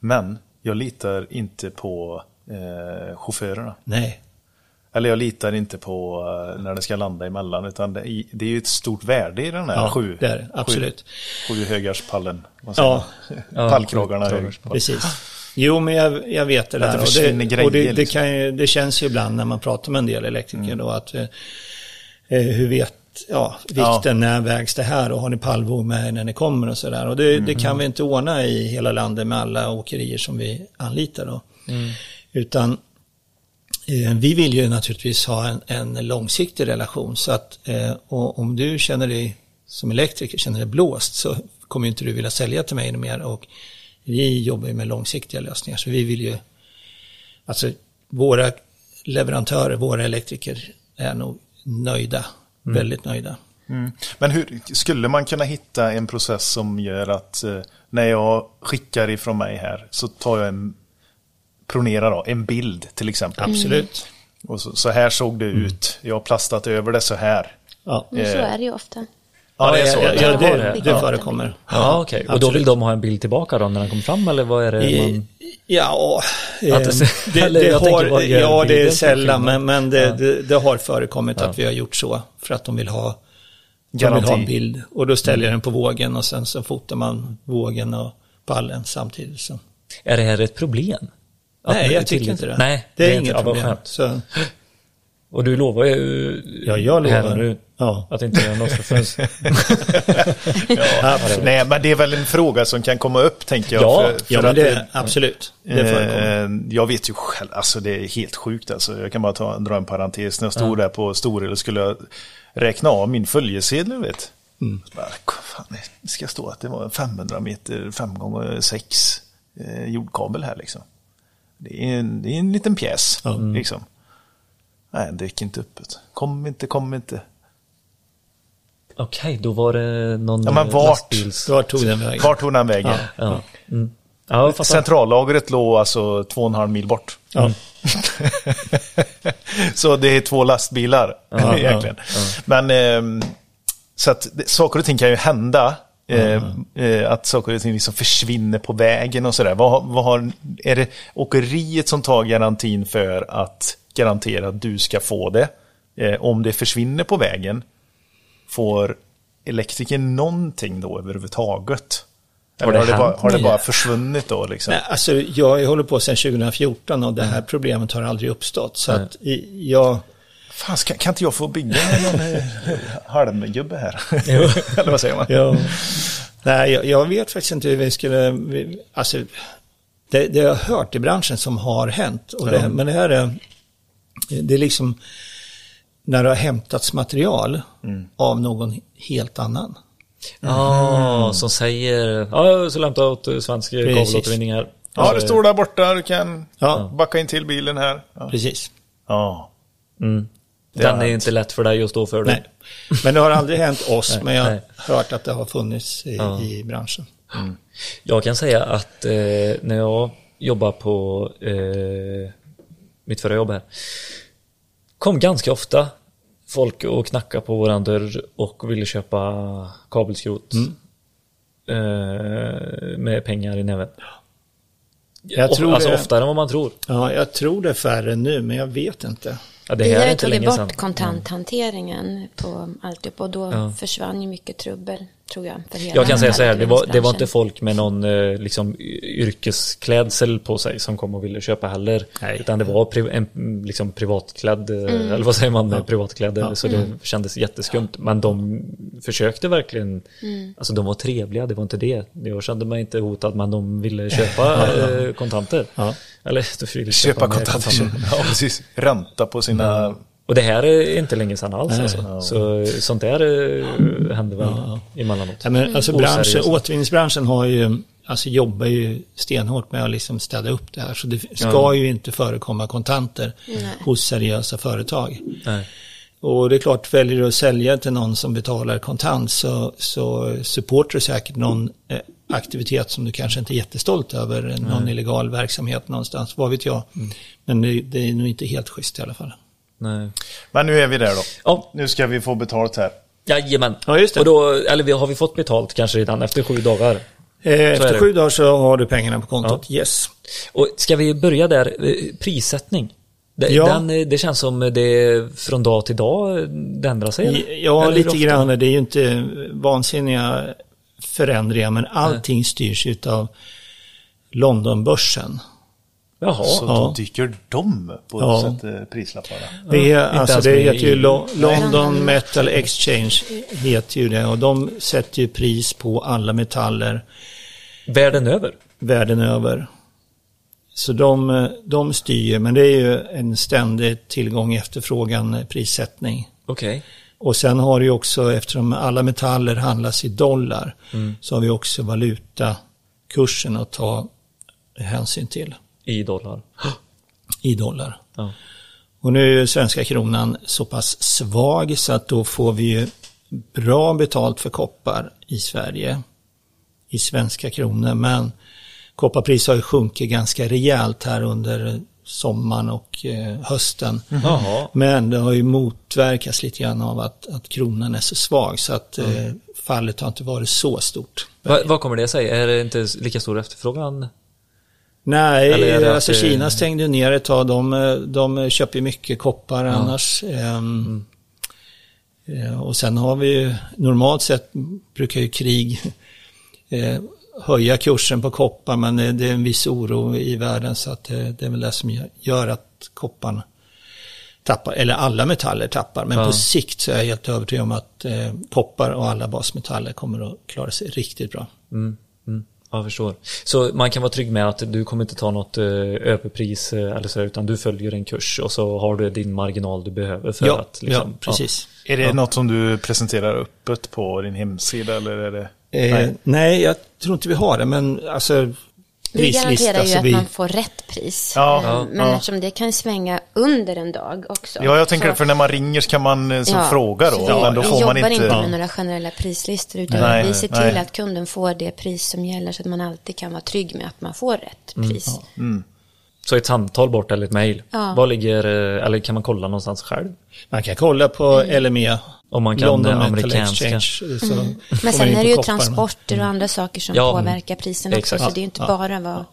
Men jag litar inte på eh, chaufförerna. Nej, Eller jag litar inte på eh, när det ska landa emellan. Utan det, är- det är ju ett stort värde i den här Ja, sju, det är det. Absolut. sju, sju högarspallen. Ja. man? Pallkragarna. sju. Precis. Jo, men jag, jag vet det det där. Och det, grejer, och det, det, liksom. kan ju, det känns ju ibland när man pratar med en del elektriker Mm. då att eh, eh, hur vet, ja, vikten, när vägs det här och har ni pallvåg med när ni kommer och sådär. Och det, Mm. det kan vi inte ordna i hela landet med alla åkerier som vi anlitar då. Mm. Utan eh, vi vill ju naturligtvis ha en, en långsiktig relation så att eh, om du känner dig som elektriker känner dig blåst så kommer inte du vilja sälja till mig mer och vi jobbar ju med långsiktiga lösningar så vi vill ju alltså våra leverantörer, våra elektriker är nog nöjda, väldigt nöjda. Mm. Men hur, skulle man kunna hitta en process som gör att eh, när jag skickar ifrån mig här så tar jag en, pronera då, en bild till exempel. Absolut. Och så, så här såg det ut. Jag har plastat över det så här. Ja, Men så Eh, är det ju ofta. Ja, det är så. ja, det det, det. det Ja. förekommer. ja okej. Och då vill de ha en bild tillbaka då när den kommer fram eller vad är det I- man... Ja, Att eh, det- det, det har, ja det är sällan, men, men det, det, det har förekommit Ja. att vi har gjort så för att de vill ha, de vill ha en bild. Och då ställer jag den på vågen och sen så fotar man vågen och pallen samtidigt. Så. Är det här ett problem? Nej, jag tycker inte det. Nej, det är, inte- inget problem. Så, Och du lovar ju ja, jag här lovar. nu Ja, att inte göra något för funs. Ja, nej, men det är väl en fråga som kan komma upp, tänker jag. Ja, för, för ja men att det, absolut. Det. Eh, jag vet ju själv, alltså det är helt sjukt alltså. Jag kan bara ta, dra en parentes. När jag stod där på Storel och skulle jag räkna av min följesedel, vet. Mm. Bara, "Vad fan, det ska stå att det var en 500 meter 5 gånger 6 eh, jordkabel här liksom. Det är en, det är en liten pjäs, liksom. Nej, det gick inte öppet. Kom inte, kom inte. Okej, då var det någon Ja, men eh, vart? lastbils... Vart tog den vägen? Vart tog den vägen? Ja, mm. ja jag fattar. Centrallagret låg alltså två och en halv mil bort. Ja. så det är två lastbilar egentligen. Men ehm, så att saker och ting kan ju hända. Eh, eh, att saker och ting liksom försvinner på vägen och sådär. Vad, vad har, är det åkeriet som tar garantin för att garantera att du ska få det? Eh, om det försvinner på vägen, får elektrikern någonting då överhuvudtaget? Eller det har det, bara, har det bara försvunnit då? Liksom? Nej, alltså, jag håller på sedan 2014 och det här problemet har aldrig uppstått. Så att jag... Fan, ska, kan inte jag få bygga någon eh, halmgubbe här? Eller vad säger man? jag nej, jag, jag vet faktiskt inte hur vi skulle... Vi, alltså, det, det har jag hört i branschen som har hänt. Och det, Men det här är... Det är liksom när det har hämtats material av någon helt annan. Ja, som säger, ja, så lämta åt svensk Precis. kabelåtervinning här. Ja, det står där borta. Du kan Ja. backa in till bilen här. Ja. Precis. ja. Mm. Den är inte lätt för dig att stå för. Nej. Men det har aldrig hänt oss, Nej, men jag har hört att det har funnits i, Ja. i branschen. Jag kan säga att eh, när jag jobbar på eh, mitt förra jobb här kom ganska ofta folk och knacka på våran dörr och ville köpa kabelskrot eh, med pengar i näven. Jag tror alltså det- oftare än vad man tror. Ja, jag tror det är färre nu, men jag vet inte. Ja, det Vi har tagit bort sedan. kontanthanteringen på alltihop och då Ja. försvann ju mycket trubbel, tror jag. För hela Jag kan säga så här, det var, det var inte folk med någon eh, liksom, yrkesklädsel på sig som kom och ville köpa heller. Nej. Utan det var pri, en mm, liksom, privatklädd, eh, Mm. eller vad säger man, privatklädd, så det kändes jätteskumt. Men de försökte verkligen, Mm. alltså de var trevliga, det var inte det. Jag kände mig inte hotad, men de ville köpa eh, kontanter. Ja. Eller de ville Köpa mer kontanter. Ja, precis. Ränta på sina... Och det här är inte länge sedan alls. Alltså. Så sånt där eh, händer väl emellanåt. Ja, men alltså branschen, återvinningsbranschen har ju, alltså jobbar ju stenhårt med att liksom städa upp det här. Så det ska ju inte förekomma kontanter hos seriösa företag. Nej. Och det är klart, väljer du att sälja till någon som betalar kontant så, så supportar du säkert någon eh, aktivitet som du kanske inte är jättestolt över, någon illegal verksamhet någonstans, vad vet jag. Men det, det är nog inte helt schysst i alla fall. Nej. Men nu är vi där då. Ja, Nu ska vi få betalt här. Jajamän. Ja, just det. Och då, eller vi- har vi fått betalt kanske redan efter sju dagar? Eh, Efter sju dagar så har du pengarna på kontot, yes. Och ska vi börja där, eh, prissättning? Det, Ja. den, eh, det känns som det från dag till dag det ändrar sig? eller? Ja, Eller lite ofta? grann. Det är ju inte vansinniga förändringar, men allting styrs utav Londonbörsen. Jaha. Så Ja. då dyker de på Ja. ja. sätt, prislapparna. Det, är, inte alltså, det heter ju Lo- London Metal Exchange, heter ju det. Och de sätter ju pris på alla metaller Världen över? världen över. Så de, de styr, men det är ju en ständig tillgång efterfrågan prissättning. Okej. Och sen har du ju också, eftersom alla metaller handlas i dollar, så har vi också valutakursen att ta hänsyn till I dollar. i dollar. Ja. Och nu är ju svenska kronan så pass svag så att då får vi ju bra betalt för koppar i Sverige i svenska kronor. Men kopparpris har ju sjunkit ganska rejält här under sommaren och eh, hösten. Jaha. Men det har ju motverkats lite grann av att, att kronan är så svag så att eh, fallet har inte varit så stort. Va, vad kommer det sig? Är det inte lika stor efterfrågan? Nej, att alltså det- Kina stängde ner ett tag. De, eh, de köper ju mycket koppar annars. Ehm, eh, Och sen har vi ju, normalt sett brukar ju krig eh, höja kursen på koppar men det, är en viss oro i världen så att det, är väl det som gör- att kopparn tappar, eller alla metaller tappar. Men Ja. på sikt så är jag helt övertygad om att eh, koppar och alla basmetaller kommer att klara sig riktigt bra. Mm, mm, jag förstår. Så man kan vara trygg med att du kommer inte ta något eh, överpris eh, eller så, utan du följer en kurs och så har du din marginal du behöver för Ja, att liksom, ja, precis. Är det något som du presenterar öppet på din hemsida eller är det? Eh, nej. jag tror inte vi har det, men alltså Vi garanterar ju så att vi, man får rätt pris. Ja, Eh, ja, men ja. eftersom det kan svänga under en dag också. Ja, jag tänker Så- för när man ringer så kan man eh, som Ja, fråga då, så men då vi får man jobbar inte... inte med några generella prislistor utan Nej, vi ser till nej. att kunden får det pris som gäller så att man alltid kan vara trygg med att man får rätt Mm, pris. Så ett samtal bort eller ett mejl. Ja. Vad ligger, eh, eller kan man kolla någonstans själv? Man kan kolla på LME, Om man kan London amerikanska. Exchange. Så Mm. Men sen är det ju transporter och andra saker som Ja, påverkar priserna också. Så det är ju inte bara vad,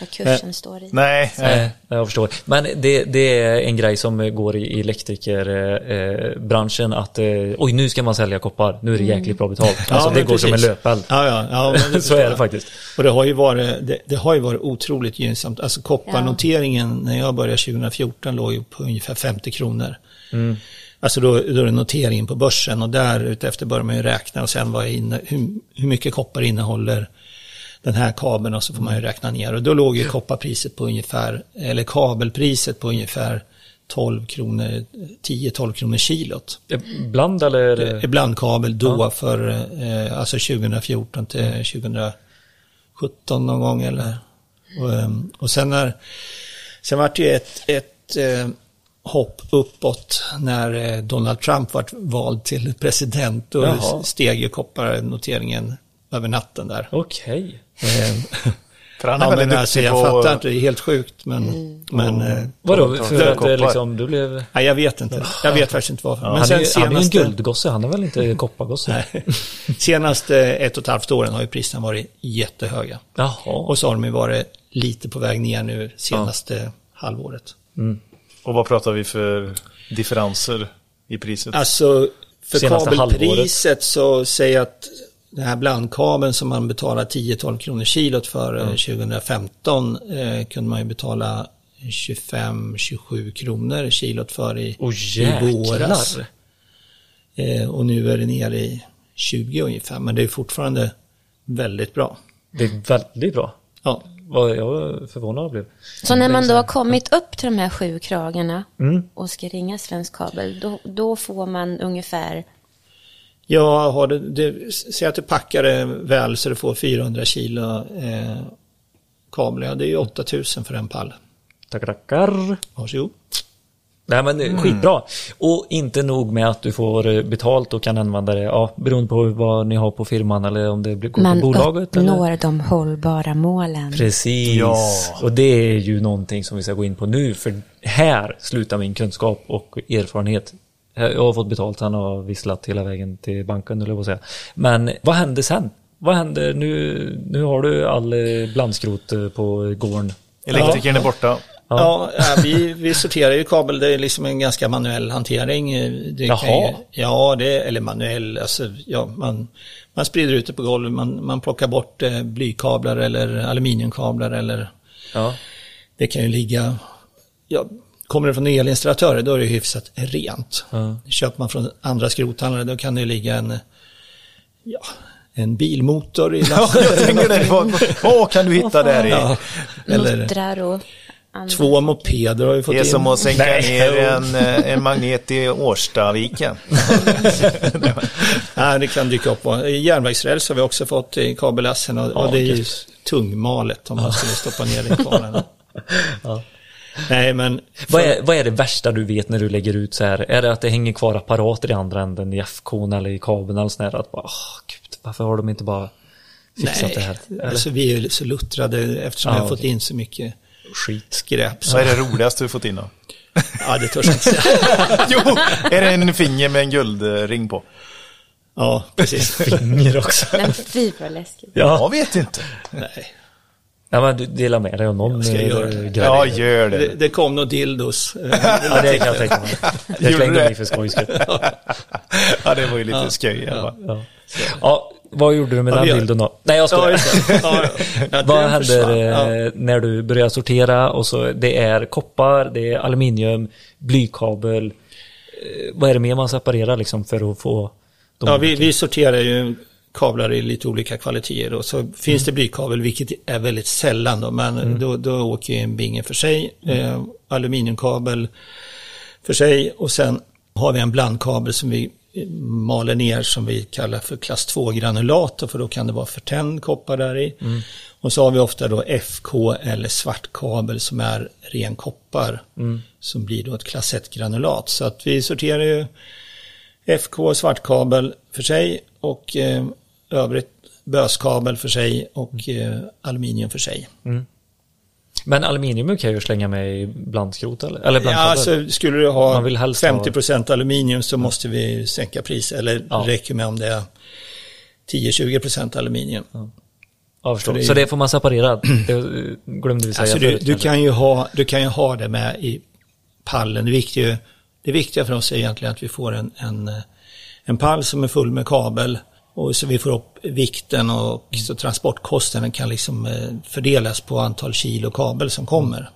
vad kursen står i. Nej, nej. Jag förstår. Men det, det är en grej som går i elektrikerbranschen att eh, oj nu ska man sälja koppar, nu är det jäkligt bra betalt. Alltså det går som en precis. löpeld. Ja, ja, ja men Så är det faktiskt. Och det har ju varit, det, det har ju varit otroligt gynnsamt. Alltså kopparnoteringen när jag började 2014 låg ju på ungefär 50 kronor. Mm. Alltså då, då är det noteringen på börsen och där utefter börjar man ju räkna och sen vad inne, hur, hur mycket koppar innehåller den här kabeln och så får man ju räkna ner. Och då låg ju kopparpriset på ungefär, eller kabelpriset på ungefär 12 kronor, 10-12 kronor kilot. Ibland eller? Ibland kabel då för eh, alltså 2014 till 2017 någon gång eller. Och, ehm, och sen när, sen var det ju ett, ett eh, hopp uppåt när eh, Donald Trump var vald till president. Då Jaha. steg ju kopparnoteringen över natten där. Okej. Eh, För han är ja, väldigt men alltså, jag på... fattar inte, det är helt sjukt men, men eh, Vadå, för att det liksom, du blev... nej, jag vet inte. Jag vet faktiskt inte varför. men han, är, sen ju- han är en senaste- guldgosse, han är väl inte koppargosse? Nej. Senaste ett och ett halvt åren har ju priserna varit jättehöga. Jaha. Och så har de ju varit lite på väg ner nu senaste halvåret. Och vad pratar vi för differenser i priset? Alltså för Senaste kabelpriset så säger jag att den här blandkabeln som man betalar 10-12 kronor kilot för eh, 2015 eh, kunde man ju betala 25-27 kronor kilot för i, Åh i våras. Eh, och nu är det nere i 20 ungefär, men det är fortfarande väldigt bra. Det är väldigt bra. Ja, Vad jag förvånad blev. Så när man då har kommit upp till de här sju kragarna Mm. och ska ringa Svensk Kabel, då, då får man ungefär, Jag har det, det, säg att du packar det väl så du får 400 kilo eh, kabel. Ja, det är ju 8000 för en pall. Tackar, tackar. Varsågod. Nej men mm. skitbra. Och inte nog med att du får eh, betalt och kan använda det, ja, beroende på vad ni har på firman eller om det blir- går man på bolaget. uppnår Eller? de hållbara målen. Precis. Ja. Och det är ju någonting som vi ska gå in på nu, för här slutar min kunskap och erfarenhet. Jag har fått betalt, han har visslat hela vägen till banken, eller vad säga. Men vad händer sen? Vad händer nu? Nu har du all eh, blandskrot eh, på gården. Elektrikern är borta. Ja, ja vi, vi sorterar ju kabel. Det är liksom en ganska manuell hantering. Det kan Jaha. Ju, ja, det eller manuell. Alltså, ja, man, man sprider ut det på golvet. Man, man plockar bort eh, blykablar eller aluminiumkablar eller Ja. det kan ju ligga, ja, kommer det från elinstallatörer då är det hyfsat rent. Ja. Köper man från andra skrothandlare då kan det ligga en, ja, en bilmotor i Ja, jag tänker det. Vad, vad kan du hitta där i? Ja, eller Muttrar och andra. två mopeder har vi fått Det är in. som att sänka Nej. ner en, eh, en magnet i Årstaviken. Nej, det kan dyka upp. Järnvägsräls har vi också fått i kabelassen och, och det är ju tungmalet om man skulle stoppa ner det i kabeln. Nej, men Vad är, vad är det värsta du vet när du lägger ut så här? Är det att det hänger kvar apparater i andra änden i FK'n eller i kabeln eller sånt där? Att bara, åh gud, varför har de inte bara fixat det här? Eller? alltså vi är så luttrade eftersom Ja, vi har fått okej. in så mycket Skit. skräp. Så, Vad är det roligaste du fått in då? ja, det törs jag inte säga. Jo, är det en finger med en guldring på? Ja, precis. Finger också. Nej, fy vad läskigt. Ja. Jag vet inte. Nej. ja, men du delar med dig av någon Jag ska eh, göra det. grej. Ja, gör Det, det. det kom nog dildos. Ja, det kan jag tänka mig. Gjorde slängde vi för skojs skull. Ja, det var ju lite skoj i alla fall. Ja. ja, vad gjorde du med den bilden då? Nej jag Ja, skojar. Ja, ja, Vad händer eh, när du börjar sortera? Och så det är koppar, det är aluminium, blykabel. Eh, vad är det mer man separerar liksom för att få Ja, vi, vi sorterar ju kablar i lite olika kvaliteter och så finns det blykabel, vilket är väldigt sällan då, men då, då åker ju en binge för sig, eh, aluminiumkabel för sig. Och sen har vi en blandkabel som vi maler ner som vi kallar för klass 2-granulat, för då kan det vara förtänd koppar där i. Och så har vi ofta då FK eller svartkabel som är ren koppar, som blir då ett klass 1-granulat. Så att vi sorterar ju FK svartkabel för sig och eh, övrigt böskabel för sig och eh, aluminium för sig. Men aluminium kan jag ju slänga med i blandskrot eller? Eller Ja, alltså skulle du ha Man vill helst ha- 50% aluminium så måste vi sänka pris eller Ja. räcker med om det är 10-20% aluminium. ja, förstår. för det Så det får man separera? Det glömde vi säga Alltså du, förut, du, kan ju ha, du kan ju ha det med i pallen. Det viktiga, det viktiga för oss är egentligen att vi får en, en, eh, en pall som är full med kabel och så vi får upp vikten och så transportkostnaden kan liksom eh, fördelas på antal kilo kabel som kommer.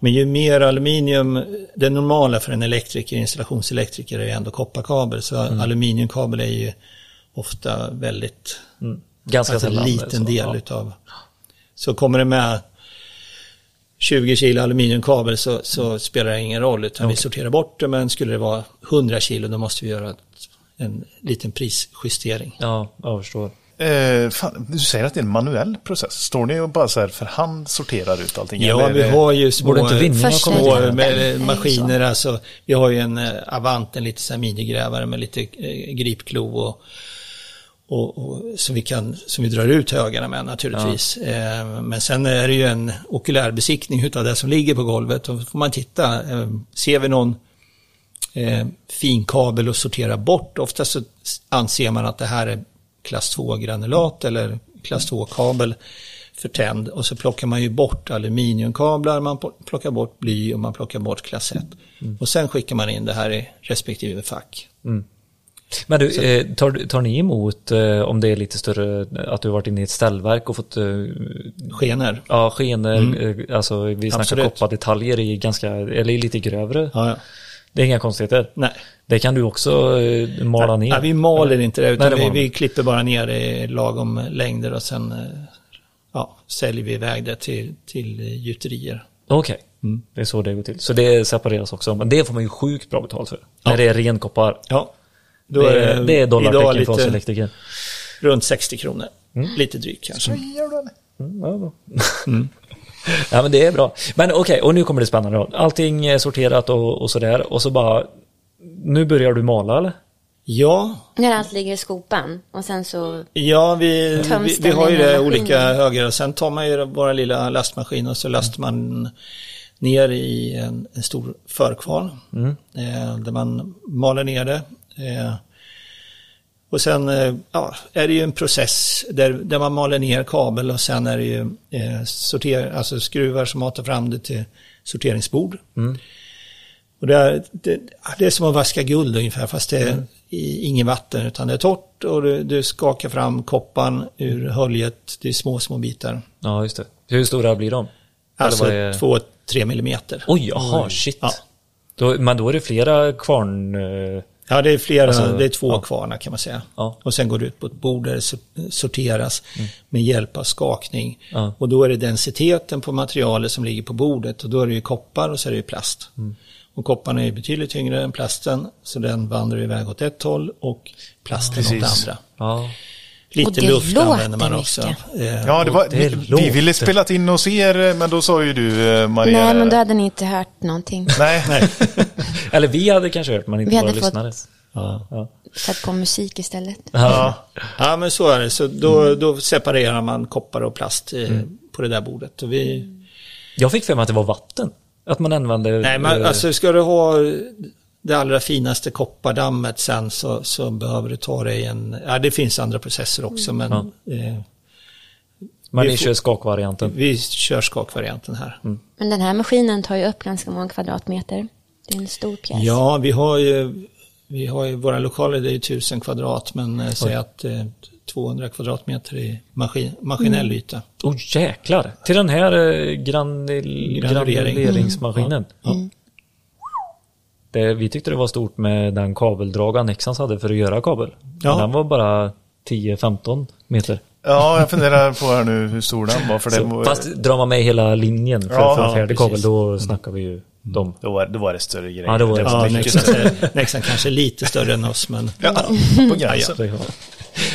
Men ju mer aluminium, det normala för en elektriker, installationselektriker är ju ändå kopparkabel, så aluminiumkabel är ju ofta väldigt Ganska alltså en liten så, del ja. utav. Så kommer det med 20 kilo aluminiumkabel så, så spelar det ingen roll utan vi sorterar bort det men skulle det vara 100 kilo då måste vi göra ett, en liten prisjustering. Ja, jag förstår. Eh, fan, du säger att det är en manuell process. Står ni och bara så här för hand sorterar ut allting? Ja, vi det- har ju små, små med, maskiner. Alltså, vi har ju en eh, Avant, en lite så här minigrävare med lite eh, gripklo och, och, och, som, vi kan, som vi drar ut högarna med naturligtvis. Eh, men sen är det ju en okulärbesiktning utav det som ligger på golvet. Och får man titta, eh, ser vi någon eh, fin kabel och sortera bort. Oftast så anser man att det här är klass 2-granulat eller klass 2-kabel för tänd och så plockar man ju bort aluminiumkablar, man plockar bort bly och man plockar bort klass 1. Och sen skickar man in det här i respektive fack. Men du, eh, tar, tar ni emot eh, om det är lite större, att du har varit inne i ett ställverk och fått eh, Skener. Ja, skener, eh, alltså vi snackar Mm. Koppardetaljer i ganska, eller i lite grövre. Ja, ja. Det är inga konstigheter. Nej. Det kan du också eh, mala ner. Nej, vi maler inte det utan Nej, det vi, vi klipper bara ner det i lagom längder och sen eh, ja, säljer vi iväg det till, till eh, gjuterier. Okej, Mm. det är så det går till. Så det separeras också, men det får man ju sjukt bra betalt för. När det är ren koppar. Ja. Det är, det är dollartecken för oss elektriker. runt 60 kronor. Mm. Lite drygt kanske. Mm, ja. Ja, men det är bra. Men okej, och nu kommer det spännande då. Allting är sorterat och, och sådär. Och så bara, nu börjar du mala eller? Ja, När allt ligger i skopan och sen så... Ja, vi, vi, vi har ju det olika höger och sen tar man ju våra lilla lastmaskin och så lastar man ner i en, en stor förkvarn eh, där man maler ner det. Eh, och sen eh, ja, är det ju en process där, där man maler ner kabel och sen är det ju eh, sorter, alltså skruvar som matar fram det till sorteringsbord. Och det, är, det, det är som att vaska guld ungefär, fast det är i, ingen vatten utan det är torrt och du, du skakar fram koppan ur höljet, det är små, små bitar. Ja, just det. Hur stora blir de? Alltså är- två, tre millimeter. Oj, jaha, shit. Ja. Då, men då är det flera kvarn... Ja, det är flera, Alltså, det är två ja. kvarnar kan man säga. Ja. Mm. Och sen går det ut på ett bord där det so- sorteras med hjälp av skakning. Ja. Och då är det densiteten på materialet som ligger på bordet och då är det ju koppar och så är det ju plast. Mm. Och kopparn är ju betydligt tyngre än plasten så den vandrar iväg åt ett håll och plasten åt det Precis. andra. Och Lite det luft låter använder man också. mycket. Eh, Ja, det var, det vi, vi ville spela in hos er, men då sa ju du, eh, Maria... Nej, men då hade ni inte hört någonting. Nej, nej. Eller vi hade kanske hört, men inte Vi våra hade fått- lyssnare. ja. Ja. Satt på musik istället. Ja. ja, men så är det. Så då, då separerar man koppar och plast eh, på det där bordet. Och vi, Jag fick för mig att det var vatten. Att man använde... Nej, men eh, alltså ska du ha det allra finaste koppardammet sen så, så behöver du ta dig en, ja det finns andra processer också men Ja. eh, men vi ni får- kör skakvarianten. vi kör skakvarianten här. Men den här maskinen tar ju upp ganska många kvadratmeter. Det är en stor pjäs. Ja, vi har ju, vi har ju våra lokaler, det är ju 1000 kvadrat, men eh, säg att eh, 200 kvadratmeter i maskin, maskinell yta. Åh oh, jäklar! Till den här eh, granul- Granulering. granuleringsmaskinen. Ja. Det, vi tyckte det var stort med den kabeldragaren Nexans hade för att göra kabel. Ja. Men Den var bara 10-15 meter. Ja, jag funderar på här nu hur stor den var. För det Så, var, fast drar man med hela linjen för, Ja, för en ja, färdig kabel då snackar vi ju dem. då, var, då var det större grejer. Ja, det var det. Ja, Nexan, kanske är lite större än oss, men Ja, på gränsen. Så, ja.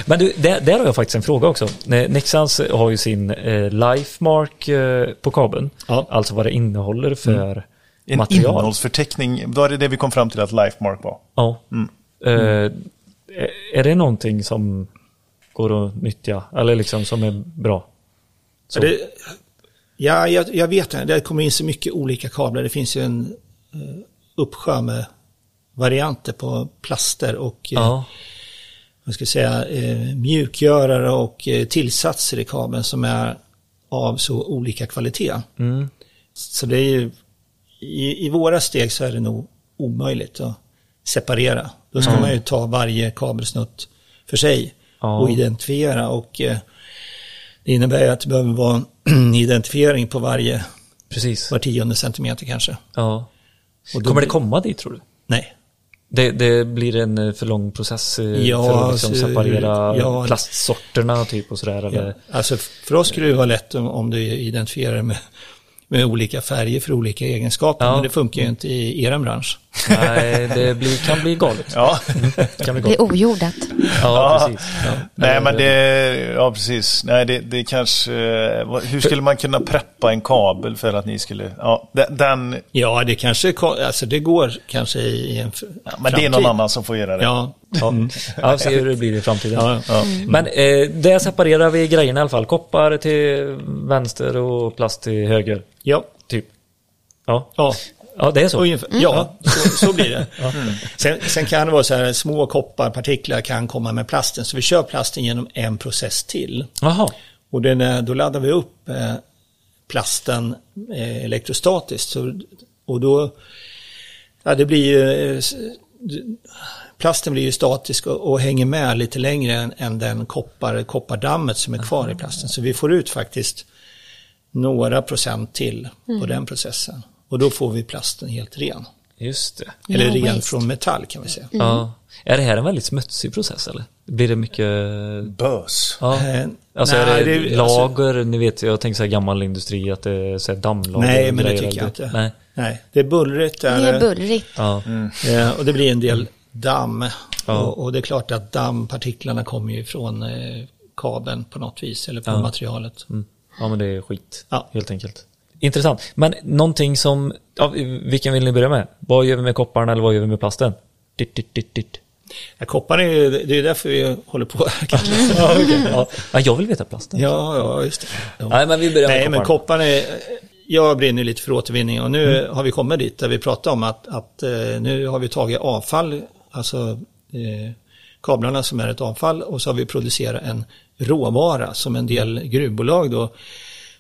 Men du, där, där har jag faktiskt en fråga också. Ne- Nexans har ju sin eh, Lifemark eh, på kabeln. Ja. Alltså vad det innehåller för Mm. En material. innehållsförteckning, var det det vi kom fram till att Lifemark var? Ja. Eh, är det någonting som går att nyttja? Eller liksom som är bra? Så. Det, ja, jag, jag vet det. Det kommer in så mycket olika kablar. Det finns ju en uh, uppsjö med varianter på plaster och eh, ja. vad ska jag säga, eh, mjukgörare och eh, tillsatser i kabeln som är av så olika kvalitet. Mm. Så det är ju, i, i våra steg så är det nog omöjligt att separera. Då ska man ju ta varje kabelsnutt för sig Ja. och identifiera och eh, det innebär ju att det behöver vara en identifiering på varje, Precis. var tionde centimeter kanske. Ja. Då Kommer det komma dit tror du? Nej. Det, det blir en eh, för lång process eh, Ja, för att liksom separera ja. plastsorterna typ och sådär? Eller? Ja. Alltså för oss skulle det vara lätt om, om du identifierar med, med olika färger för olika egenskaper, Ja. men det funkar ju inte i er bransch. Nej, det blir, kan bli galet. Ja, Kan bli Det galet. är ojordat. Ja, precis. Ja. nej men det, ja precis, nej det, det kanske, eh, hur skulle man kunna preppa en kabel för att ni skulle, ja den, Ja, det kanske, alltså det går kanske i en ja, men det är någon framtid. annan som får göra det. Ja, Ja, ja se hur det blir i framtiden. ja, ja. Men eh, där separerar vi grejerna i alla fall. Koppar till vänster och plast till höger. ja, Typ. Ja, ja. ja det är så. Ungefär. Ja, så, så blir det. Sen, sen kan det vara så här, små kopparpartiklar kan komma med plasten, så vi kör plasten genom en process till. Jaha. Och den, då laddar vi upp eh, plasten eh, elektrostatiskt. Så, och då, ja det blir eh, plasten blir ju statisk och, och hänger med lite längre än, än den koppar, koppardammet som är kvar i plasten. Så vi får ut faktiskt några procent till på den processen. Och då får vi plasten helt ren. Just det. Eller No ren waste. från metall kan vi säga. Ja. Är det här en väldigt smutsig process eller? Blir det mycket... Bös. Ja. Eh, Alltså nej, är det, det- alltså- lager, ni vet jag tänker så här gammal industri att det är så här dammlager Nej, men det tycker jag inte. Nej. Nej, det är bullrigt. Det där. är bullrigt. Ja. Eh, och det blir en del damm. Ja. Och, och det är klart att dammpartiklarna kommer ju från eh, kabeln på något vis, eller på Ja. materialet. Mm. ja, men det är skit. Ja. Helt enkelt. Intressant. Men någonting som, ja, vilken vill ni börja med? Vad gör vi med kopparn eller vad gör vi med plasten? Ditt, ditt, ditt, ditt. Ja, koppar är ju, det är därför vi håller på. Ja, okej. ja. ja, jag vill veta plasten. Ja, ja, just det. Ja. Nej, men vi börjar med Nej, men kopparn. är, jag brinner lite för återvinning och nu har vi kommit dit där vi pratar om att, att eh, nu har vi tagit avfall, alltså eh, kablarna som är ett avfall och så har vi producerat en råvara som en del gruvbolag då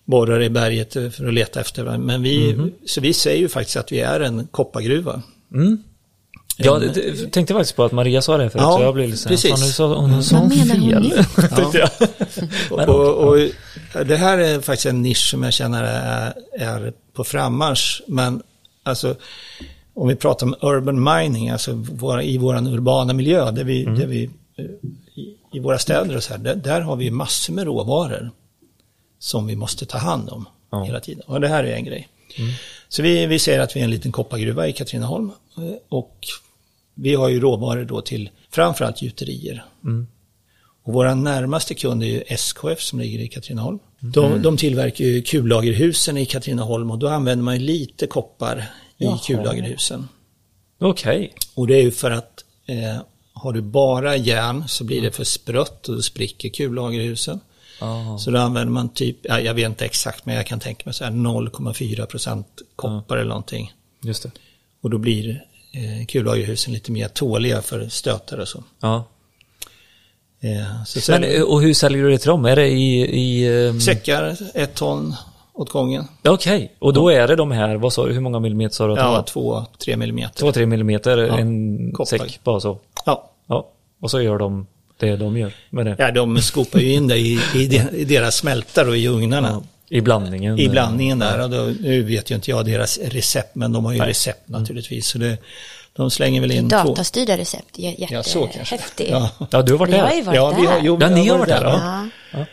borrar i berget för att leta efter. Men vi, så vi säger ju faktiskt att vi är en koppargruva. Mm. Ja, det, det, tänkte faktiskt på att Maria sa det förut, Ja, så jag blev lite precis. nu sa hon sa hon fel. jag. Men Och, och, det här är faktiskt en nisch som jag känner är, är på frammarsch. Men alltså, om vi pratar om urban mining, alltså våra, i vår urbana miljö, där vi, där vi, eh, i, i våra städer och så här, där, där har vi massor med råvaror som vi måste ta hand om Ja. hela tiden. Och det här är en grej. Så vi, vi säger att vi är en liten koppargruva i Katrineholm eh, och vi har ju råvaror då till framförallt gjuterier. Och våra närmaste kund är ju SKF som ligger i Katrineholm. De, de tillverkar ju kullagerhusen i Katrineholm och då använder man ju lite koppar i Jaha. kullagerhusen. Okej. Och det är ju för att eh, har du bara järn så blir det för sprött och då spricker kullagerhusen. Ja. Så då använder man typ, ja, jag vet inte exakt men jag kan tänka mig så här 0,4 procent koppar eller någonting. Just det. Och då blir eh, kullagerhusen lite mer tåliga för stötar och så. Ja. Eh, så sen, Men, eh, och hur säljer du det till dem? Är det i... i ehm, Säckar, ett ton åt gången. Okej, och då är det de här, vad sa du, hur många millimeter sa du Ja, två, tre millimeter. Två, tre millimeter, en koppar. säck bara så. Ja. Ja, och så gör de det de gör med det. ja, de skopar ju in det i, i, de- i deras smältar och i ugnarna. I blandningen. I blandningen där. Och då, nu vet ju inte jag deras recept, men de har ju recept naturligtvis. Så det, de slänger väl in två. Datastyrda recept, J- Ja, så kanske. jättehäftigt. Ja. Ja, du har varit Vi har där. ju varit Ja, vi har, där. jo, Ja, ni har varit där, ja. Ja.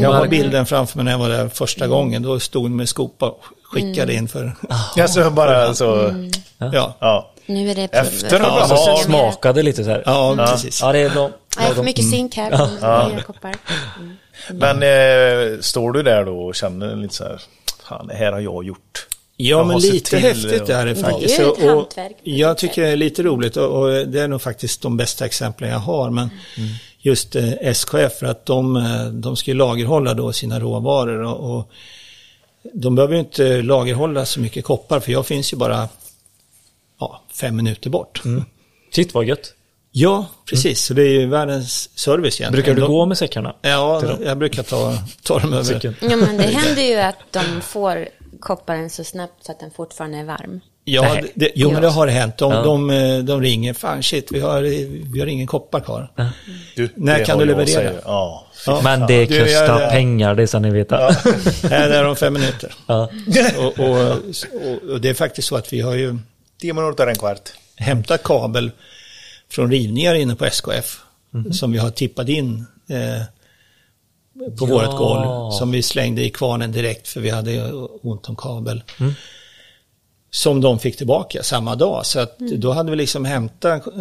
Jag har bilden framför mig när jag var där första gången. Då stod de med skopa och skickade in för... Alltså bara så, Ja, ja. Nu är det Efter att Ja, ha- smakade lite så här. ja, precis. Ja, det är bra. Nej, för mycket zink här. Ja. Nya koppar. Men eh, står du där då och känner lite så här, fan det här har jag gjort. Ja, Jag men har lite till- häftigt är det faktiskt. Det är ett Och- och hantverk. Jag tycker det är lite roligt och, och det är nog faktiskt de bästa exemplen jag har. Men just eh, SKF, för att de, eh, de ska ju lagerhålla då sina råvaror och, och de behöver ju inte lagerhålla så mycket koppar för jag finns ju bara ja, fem minuter bort. Shit vad gött. Ja, precis. Så det är ju världens service egentligen. Brukar du gå med säckarna? Ja, jag brukar ta, ta dem över. Ja, men det händer ju att de får kopparen så snabbt så att den fortfarande är varm. Ja, det, jo men det har hänt. De, Ja. de, eh, de ringer, fan shit, vi har, vi har ingen koppar kvar. Du, När det kan du leverera? Ja. Ja. Men det kostar jag- pengar, det ska ni veta. Ja. Här är de fem minuter. Ja. Och, och, och, och det är faktiskt så att vi har ju Tio minuter, en kvart. hämtat kabel från rivningar inne på SKF. Som vi har tippat in eh, på Ja. vårt golv. Som vi slängde i kvarnen direkt för vi hade ont om kabel. Som de fick tillbaka samma dag. Så att då hade vi liksom hämtat eh,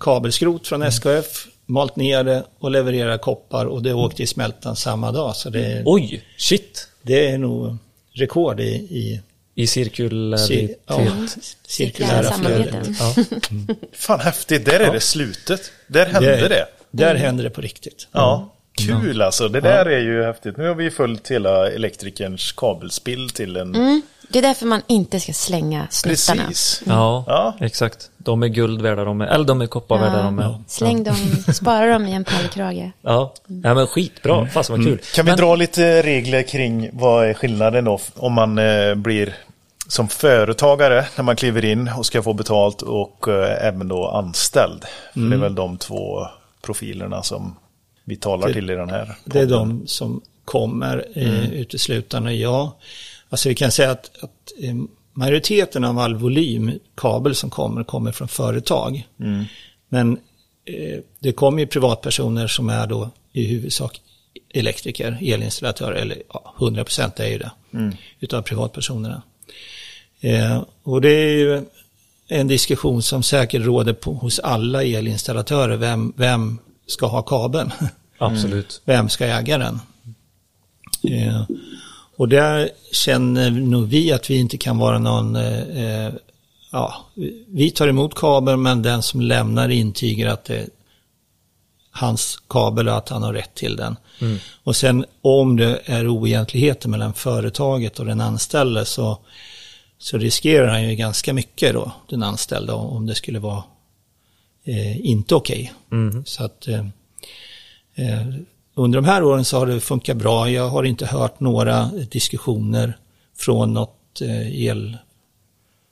kabelskrot från SKF, malt ner det och levererat koppar och det åkte i smältan samma dag. Så det, Oj, shit. det är nog rekord i, i I cirkularitet. cir, ja, cirkulära flöden. Ja. Fan häftigt, där är det slutet. Där hände det. Där händer det på riktigt. Ja, kul alltså. Det där är ju häftigt. Nu har vi följt hela elektrikerns kabelspill till en... Mm. Det är därför man inte ska slänga snuttarna. Precis. Ja, Ja. exakt. De är guld värda de är, eller de är koppar värda de är. Släng dem, spara dem i en pärlkrage. Ja, ja men skitbra. Fasen vad kul. Kan vi men, dra lite regler kring vad är skillnaden då om man eh, blir som företagare när man kliver in och ska få betalt och eh, även då anställd? För Det är väl de två profilerna som vi talar till i den här Det är podden. de som kommer eh, uteslutande, ja. Alltså vi kan säga att, att eh, majoriteten av all volym kabel som kommer, kommer från företag. Men eh, det kommer ju privatpersoner som är då i huvudsak elektriker, elinstallatörer, eller ja, 100% är ju det, utav privatpersonerna. Eh, och det är ju en diskussion som säkert råder på, hos alla elinstallatörer, vem, vem ska ha kabeln? Absolut. Vem ska äga den? Eh, och där känner nog vi att vi inte kan vara någon, eh, eh, ja, vi tar emot kabeln men den som lämnar intyger att det är hans kabel och att han har rätt till den. Och sen om det är oegentligheter mellan företaget och den anställde så, så riskerar han ju ganska mycket då, den anställda, om det skulle vara eh, inte okej. Så att eh, Eh, Under de här åren så har det funkat bra. Jag har inte hört några diskussioner från något eh,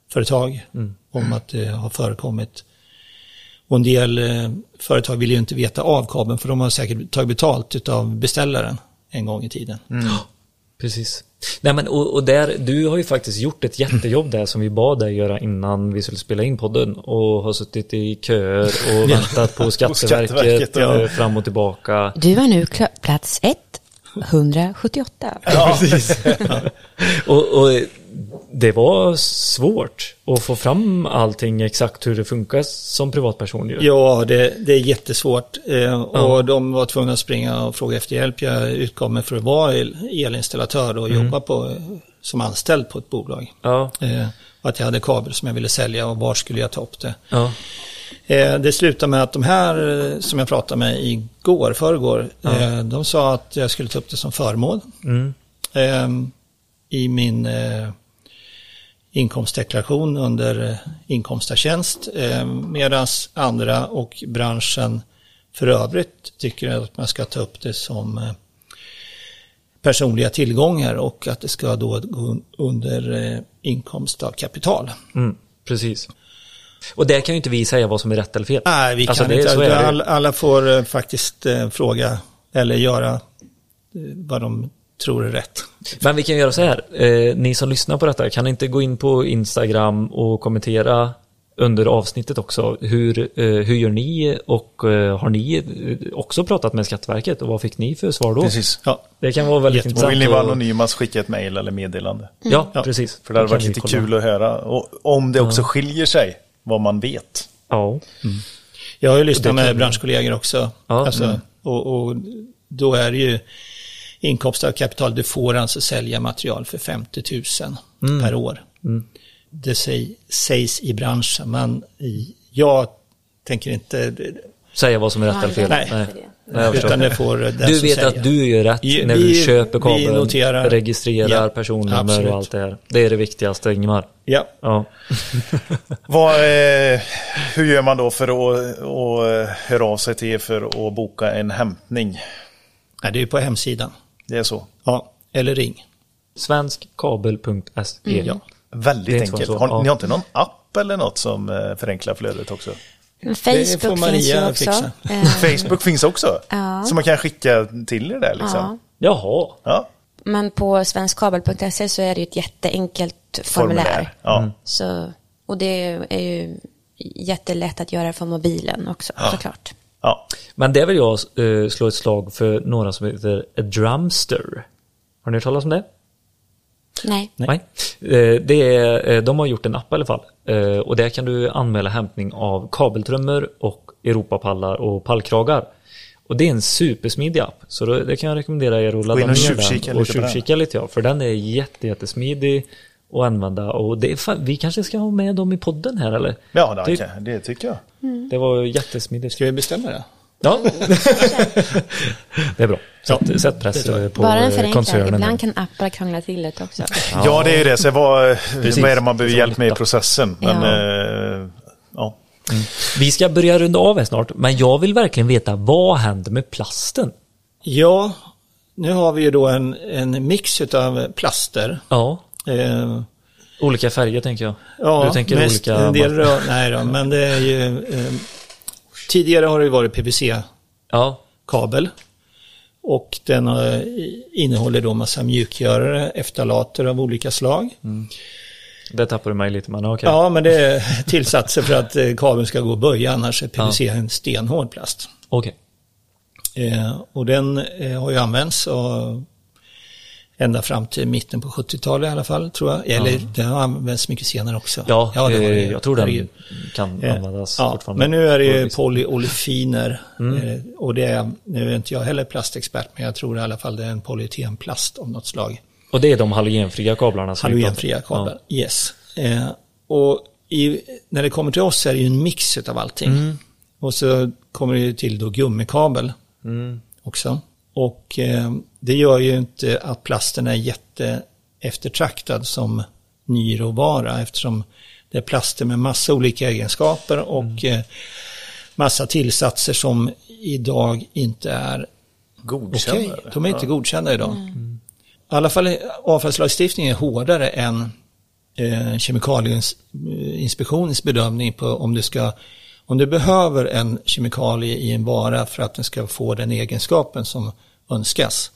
elföretag om att det har förekommit. Och en del eh, företag vill ju inte veta av kabeln för de har säkert tagit betalt av beställaren en gång i tiden. Precis. Nej men och, och där, du har ju faktiskt gjort ett jättejobb där som vi bad dig göra innan vi skulle spela in podden och har suttit i köer och väntat på Skatteverket, Skatteverket, ja. eh, fram och tillbaka. Du har nu plats 178. Ja, precis. och, och det var svårt att få fram allting exakt hur det funkar som privatperson ju. Ja, det, det är jättesvårt. Eh, och de var tvungna att springa och fråga efter hjälp. Jag utgav mig för att vara el, elinstallatör och jobba på, som anställd på ett bolag. Ja, Eh, att jag hade kabel som jag ville sälja och var skulle jag ta upp det. ja, Eh, det slutade med att de här eh, som jag pratade med igår, förrgår, eh, de sa att jag skulle ta upp det som förmån. mm, Eh, I min eh, inkomstdeklaration under eh, inkomst av tjänst. Eh, Medan andra och branschen för övrigt tycker att man ska ta upp det som eh, personliga tillgångar och att det ska då gå under inkomst av kapital. Mm, precis. Och där kan ju inte vi säga vad som är rätt eller fel. Nej, vi Alltså, kan det- inte. Alla, alla får faktiskt fråga eller göra vad de tror är rätt. Men vi kan göra så här. Eh, ni som lyssnar på detta, kan inte gå in på Instagram och kommentera under avsnittet också. Hur, eh, hur gör ni och eh, har ni eh, också pratat med Skatteverket och vad fick ni för svar då? Precis. Ja, Det kan vara väldigt intressant. vill ni vara anonyma så skicka ett mejl eller meddelande. Ja, Ja. precis. För det hade varit lite kolla. kul att höra. Och om det också skiljer sig, vad man vet. Ja. jag har ju lyssnat med branschkollegor också. Ja, alltså, mm. och, och då är det ju inkomst av kapital. Du får alltså sälja material för 50 000 Mm. per år. Det säg, sägs i branschen, men jag tänker inte, Säga vad som är rätt eller fel. Nej. Nej, förstår. utan det får den Du vet att du gör rätt när vi- du köper kabeln, noterar- registrerar Ja, personnummer absolut. och allt det här. Det är det viktigaste, Ingemar. Ja, Ja. Vad, eh, hur gör man då för att, eh, höra av sig till er för att boka en hämtning? Nej, det är på hemsidan. Det är så. Ja, eller ring. Svenskkabel.se. Ja. Väldigt enkelt. så, Har, ja. Ni har inte någon app eller något som eh, förenklar flödet också? Facebook finns ju också. fixa. Eh, Facebook finns också. Ja. Så man kan skicka till er där liksom. ja. Ja. Jaha. Men på svenskkabel.se så är det ju ett jätteenkelt formulär. Ja. Så, och det är ju jättelätt att göra för mobilen också såklart. Ja. Men det vill jag eh, slå ett slag för några som heter Drumster. Har ni hört talas om det? Nej. Nej. Eh, Det är, eh, de har gjort en app i alla fall. Eh, Och där kan du anmäla hämtning av kabeltrummor och Europapallar och pallkragar. Och det är en supersmidig app. Så då, det kan jag rekommendera er att ladda ner den. Och tjuvkika lite ja. För den är jätte, jättesmidig att använda. Och det fan, vi kanske ska ha med dem i podden här eller? Ja, det, Det- kan- det tycker jag. Det var jättesmidigt. Ska vi bestämma det? Ja. det är bra. Sätt, sätt press det eh, på Bara en koncernen. Ibland kan appar krångla till det också. Ja, det är ju det. Så vad, vad är det man behöver hjälp med i processen? Men, Ja. eh, ja. Vi ska börja runda av här snart, men jag vill verkligen veta vad händer med plasten? Ja, nu har vi ju då en, en mix av plaster. Ja, Eh, olika färger tänker jag. ja, du tänker mest olika... en del rör, nej då, men det är ju... Eh, tidigare har det varit PVC-kabel. Ja, Och den eh, innehåller då massa mjukgörare, eftalater av olika slag. det tappar du mig lite, men okej. Ja, men det är tillsatser för att eh, kabeln ska gå att böja, annars är PVC en stenhård plast. Okej. Eh, och den eh, har ju använts och ända fram till mitten på 70-talet i alla fall, tror jag. Eller den har använts mycket senare också. Ja, det har eh, det. jag tror den Herregud. kan Eh, användas ja, fortfarande. Men nu är det polyolefiner. Mm. Eh, och det är, nu är inte jag heller plastexpert, men jag tror i alla fall det är en polytenplast av något slag. Och det är de halogenfria kablarna Halogenfria kablar, yes. Eh, och i, när det kommer till oss är det ju en mix av allting. Mm. Och så kommer det till då gummikabel Mm. också. Och eh, det gör ju inte att plasten är jätte eftertraktad som ny råvara eftersom det är plaster med massa olika egenskaper och Mm. eh, massa tillsatser som idag inte är Godkända. okej. De är inte godkända idag. I alla fall är avfallslagstiftningen är hårdare än eh, Kemikalieinspektionens bedömning på om du ska om du behöver en kemikalie i en vara för att den ska få den egenskapen som önskas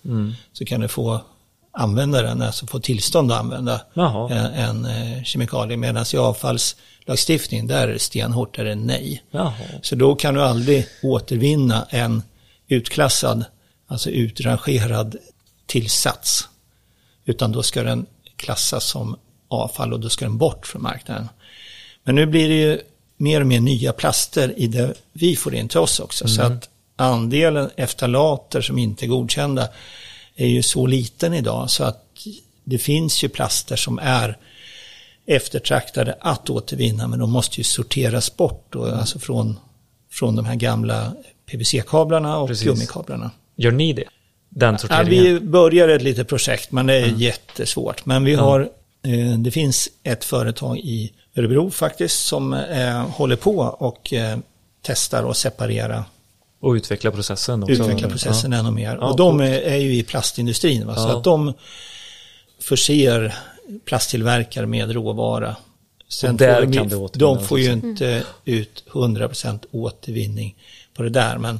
så kan du få använda den, alltså få tillstånd att använda Jaha. en, en eh, kemikalie. Medan i avfallslagstiftningen, där är det stenhårt, där är det nej. Jaha. Så då kan du aldrig återvinna en utklassad, alltså utrangerad tillsats. Utan då ska den klassas som avfall och då ska den bort från marknaden. Men nu blir det ju mer och mer nya plaster i det vi får in till oss också. Så att andelen eftalater som inte är godkända är ju så liten idag så att det finns ju plaster som är eftertraktade att återvinna men de måste ju sorteras bort då, alltså från, från de här gamla PVC-kablarna och Precis. gummikablarna. Gör ni det? Den Ja, sorteringen? vi börjar ett litet projekt men det är jättesvårt. Men vi har, eh, det finns ett företag i Örebro faktiskt som eh, håller på och eh, testar och separera Och utveckla processen också. utveckla processen ännu mer. Ja, och de är, är ju i plastindustrin, va? så Ja. att de förser plasttillverkare med råvara. Sen Och där får de, kan det de får ju också. inte ut 100% återvinning på det där, men i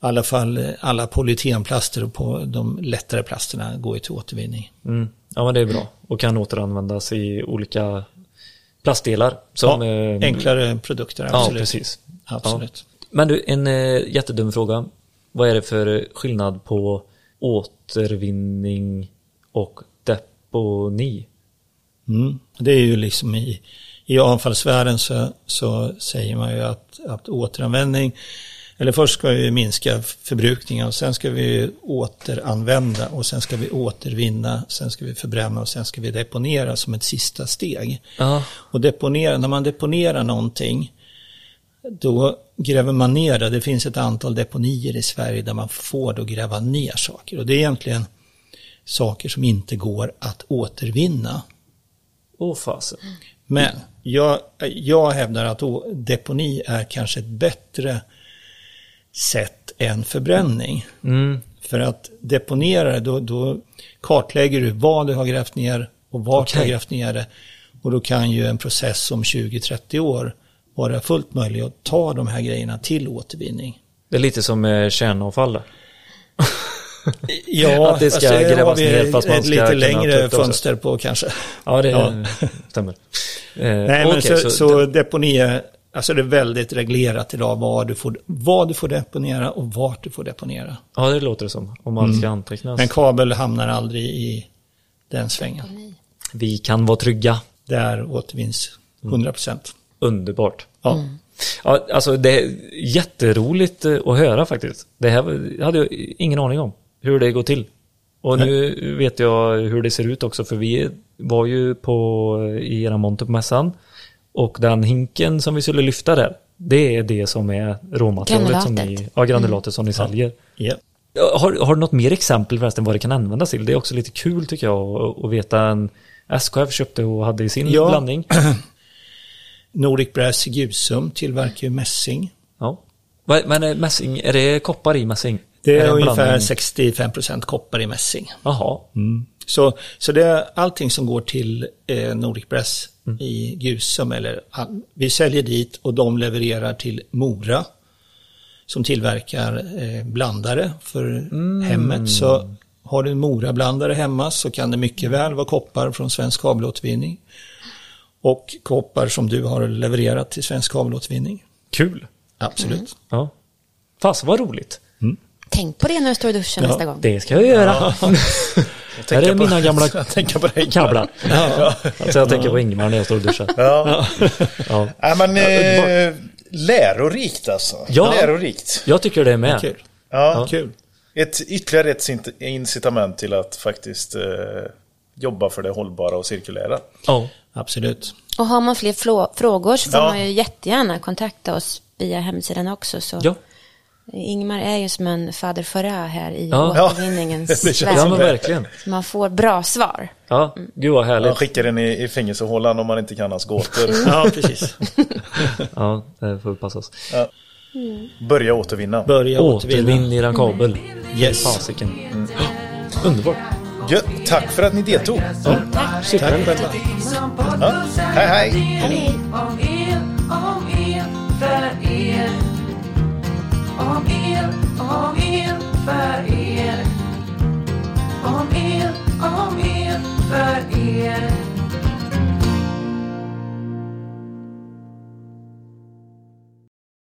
alla fall alla polytenplaster och på de lättare plasterna går ju till återvinning. Mm. Ja, men det är bra. Och kan återanvändas i olika plastdelar. Som, ja, eh, enklare produkter, Ja, absolut. precis. absolut. Men du, en eh, jättedum fråga. Vad är det för skillnad på återvinning och deponi? Mm. Det är ju liksom i, i avfallsvärlden så, så säger man ju att, att återanvändning, eller först ska vi minska förbrukningen och sen ska vi återanvända och sen ska vi återvinna, sen ska vi förbränna och sen ska vi deponera som ett sista steg. Ja, Och deponera, när man deponerar någonting, då gräver man ner det. Det finns ett antal deponier i Sverige där man får då gräva ner saker. Och det är egentligen saker som inte går att återvinna. åh fasen. Men jag, jag hävdar att deponi är kanske ett bättre sätt än förbränning. Mm. För att deponera det, då, då kartlägger du vad du har grävt ner och vart du har grävt ner det. Och då kan ju en process om 20-30 år vara fullt möjlig att ta de här grejerna till återvinning. Det är lite som eh, kärnavfall. där. Ja, Att det ska det grävas ner fast man ska lite längre fönster på kanske. Ja, det Ja. stämmer. Eh, Nej, men okej, så, så, deponi är, alltså det är väldigt reglerat idag vad du, får, vad du får deponera och vart du får deponera. Ja, det låter det som. Om allt ska Mm. antecknas. Men kabel hamnar aldrig i den svängen. Vi kan vara trygga. Där återvinns 100 procent. Underbart. Ja. Ja, alltså det är jätteroligt eh, att höra faktiskt. Det här hade jag ingen aning om. Hur det går till. Och nu vet jag hur det ser ut också för vi var ju på i era monter på mässan. Och den hinken som vi skulle lyfta där. Det är det som är råmaterialet som ni, Granulatet. ja, granulatet som ni säljer. Ja. Ja, Har, har du något mer exempel förresten vad det kan användas till? Det är också lite kul tycker jag att- att veta en SKF köpte och hade i sin Ja. blandning. Nordic Brass i Gusum tillverkar ju mässing. Ja. Men är mässing, är det koppar i mässing? Det är, en ungefär blandning? 65 procent koppar i mässing. Jaha. Så, så det är allting som går till eh, Nordic Brass Mm. i Gusum, eller vi säljer dit och de levererar till Mora som tillverkar eh, blandare för Mm. hemmet. Så har du en Mora-blandare hemma så kan det mycket väl vara koppar från Svensk kabelåtervinning. Och koppar som du har levererat till Svensk kabelåtervinning. Kul. Absolut. Ja. Fasen vad roligt. Tänk på det när du står i duschen Ja, nästa gång. Det ska jag göra. Här är på- mina gamla på dig. kablar. Alltså jag tänker på Ingmar när jag står och duschar. Ja. Ja. Nej, men eh, lärorikt alltså. Ja. Lärorikt. Jag tycker det är med. Kul. Ja. Kul. Ett, ytterligare ett incit- incitament till att faktiskt eh, jobba för det hållbara och cirkulära. Ja. Absolut. Och har man fler frågor så får Ja. man ju jättegärna kontakta oss via hemsidan också. Så Ja. Ingmar är ju som en fader Fara här i Ja. återvinningens värld. ja, men verkligen. Man får bra svar. Ja, gud vad härligt. skickar den i, i fängelsehålan om man inte kan hans gåtor. Ja, precis. Ja, det får passas. Börja återvinna. Börja återvinna. Återvinn eran kabel. Yes. Fasiken. Underbart. Ja, tack för att ni deltog. Ja, super. Tack. Ja. Hej hej! Om el, om el för er. Om el, om el för er.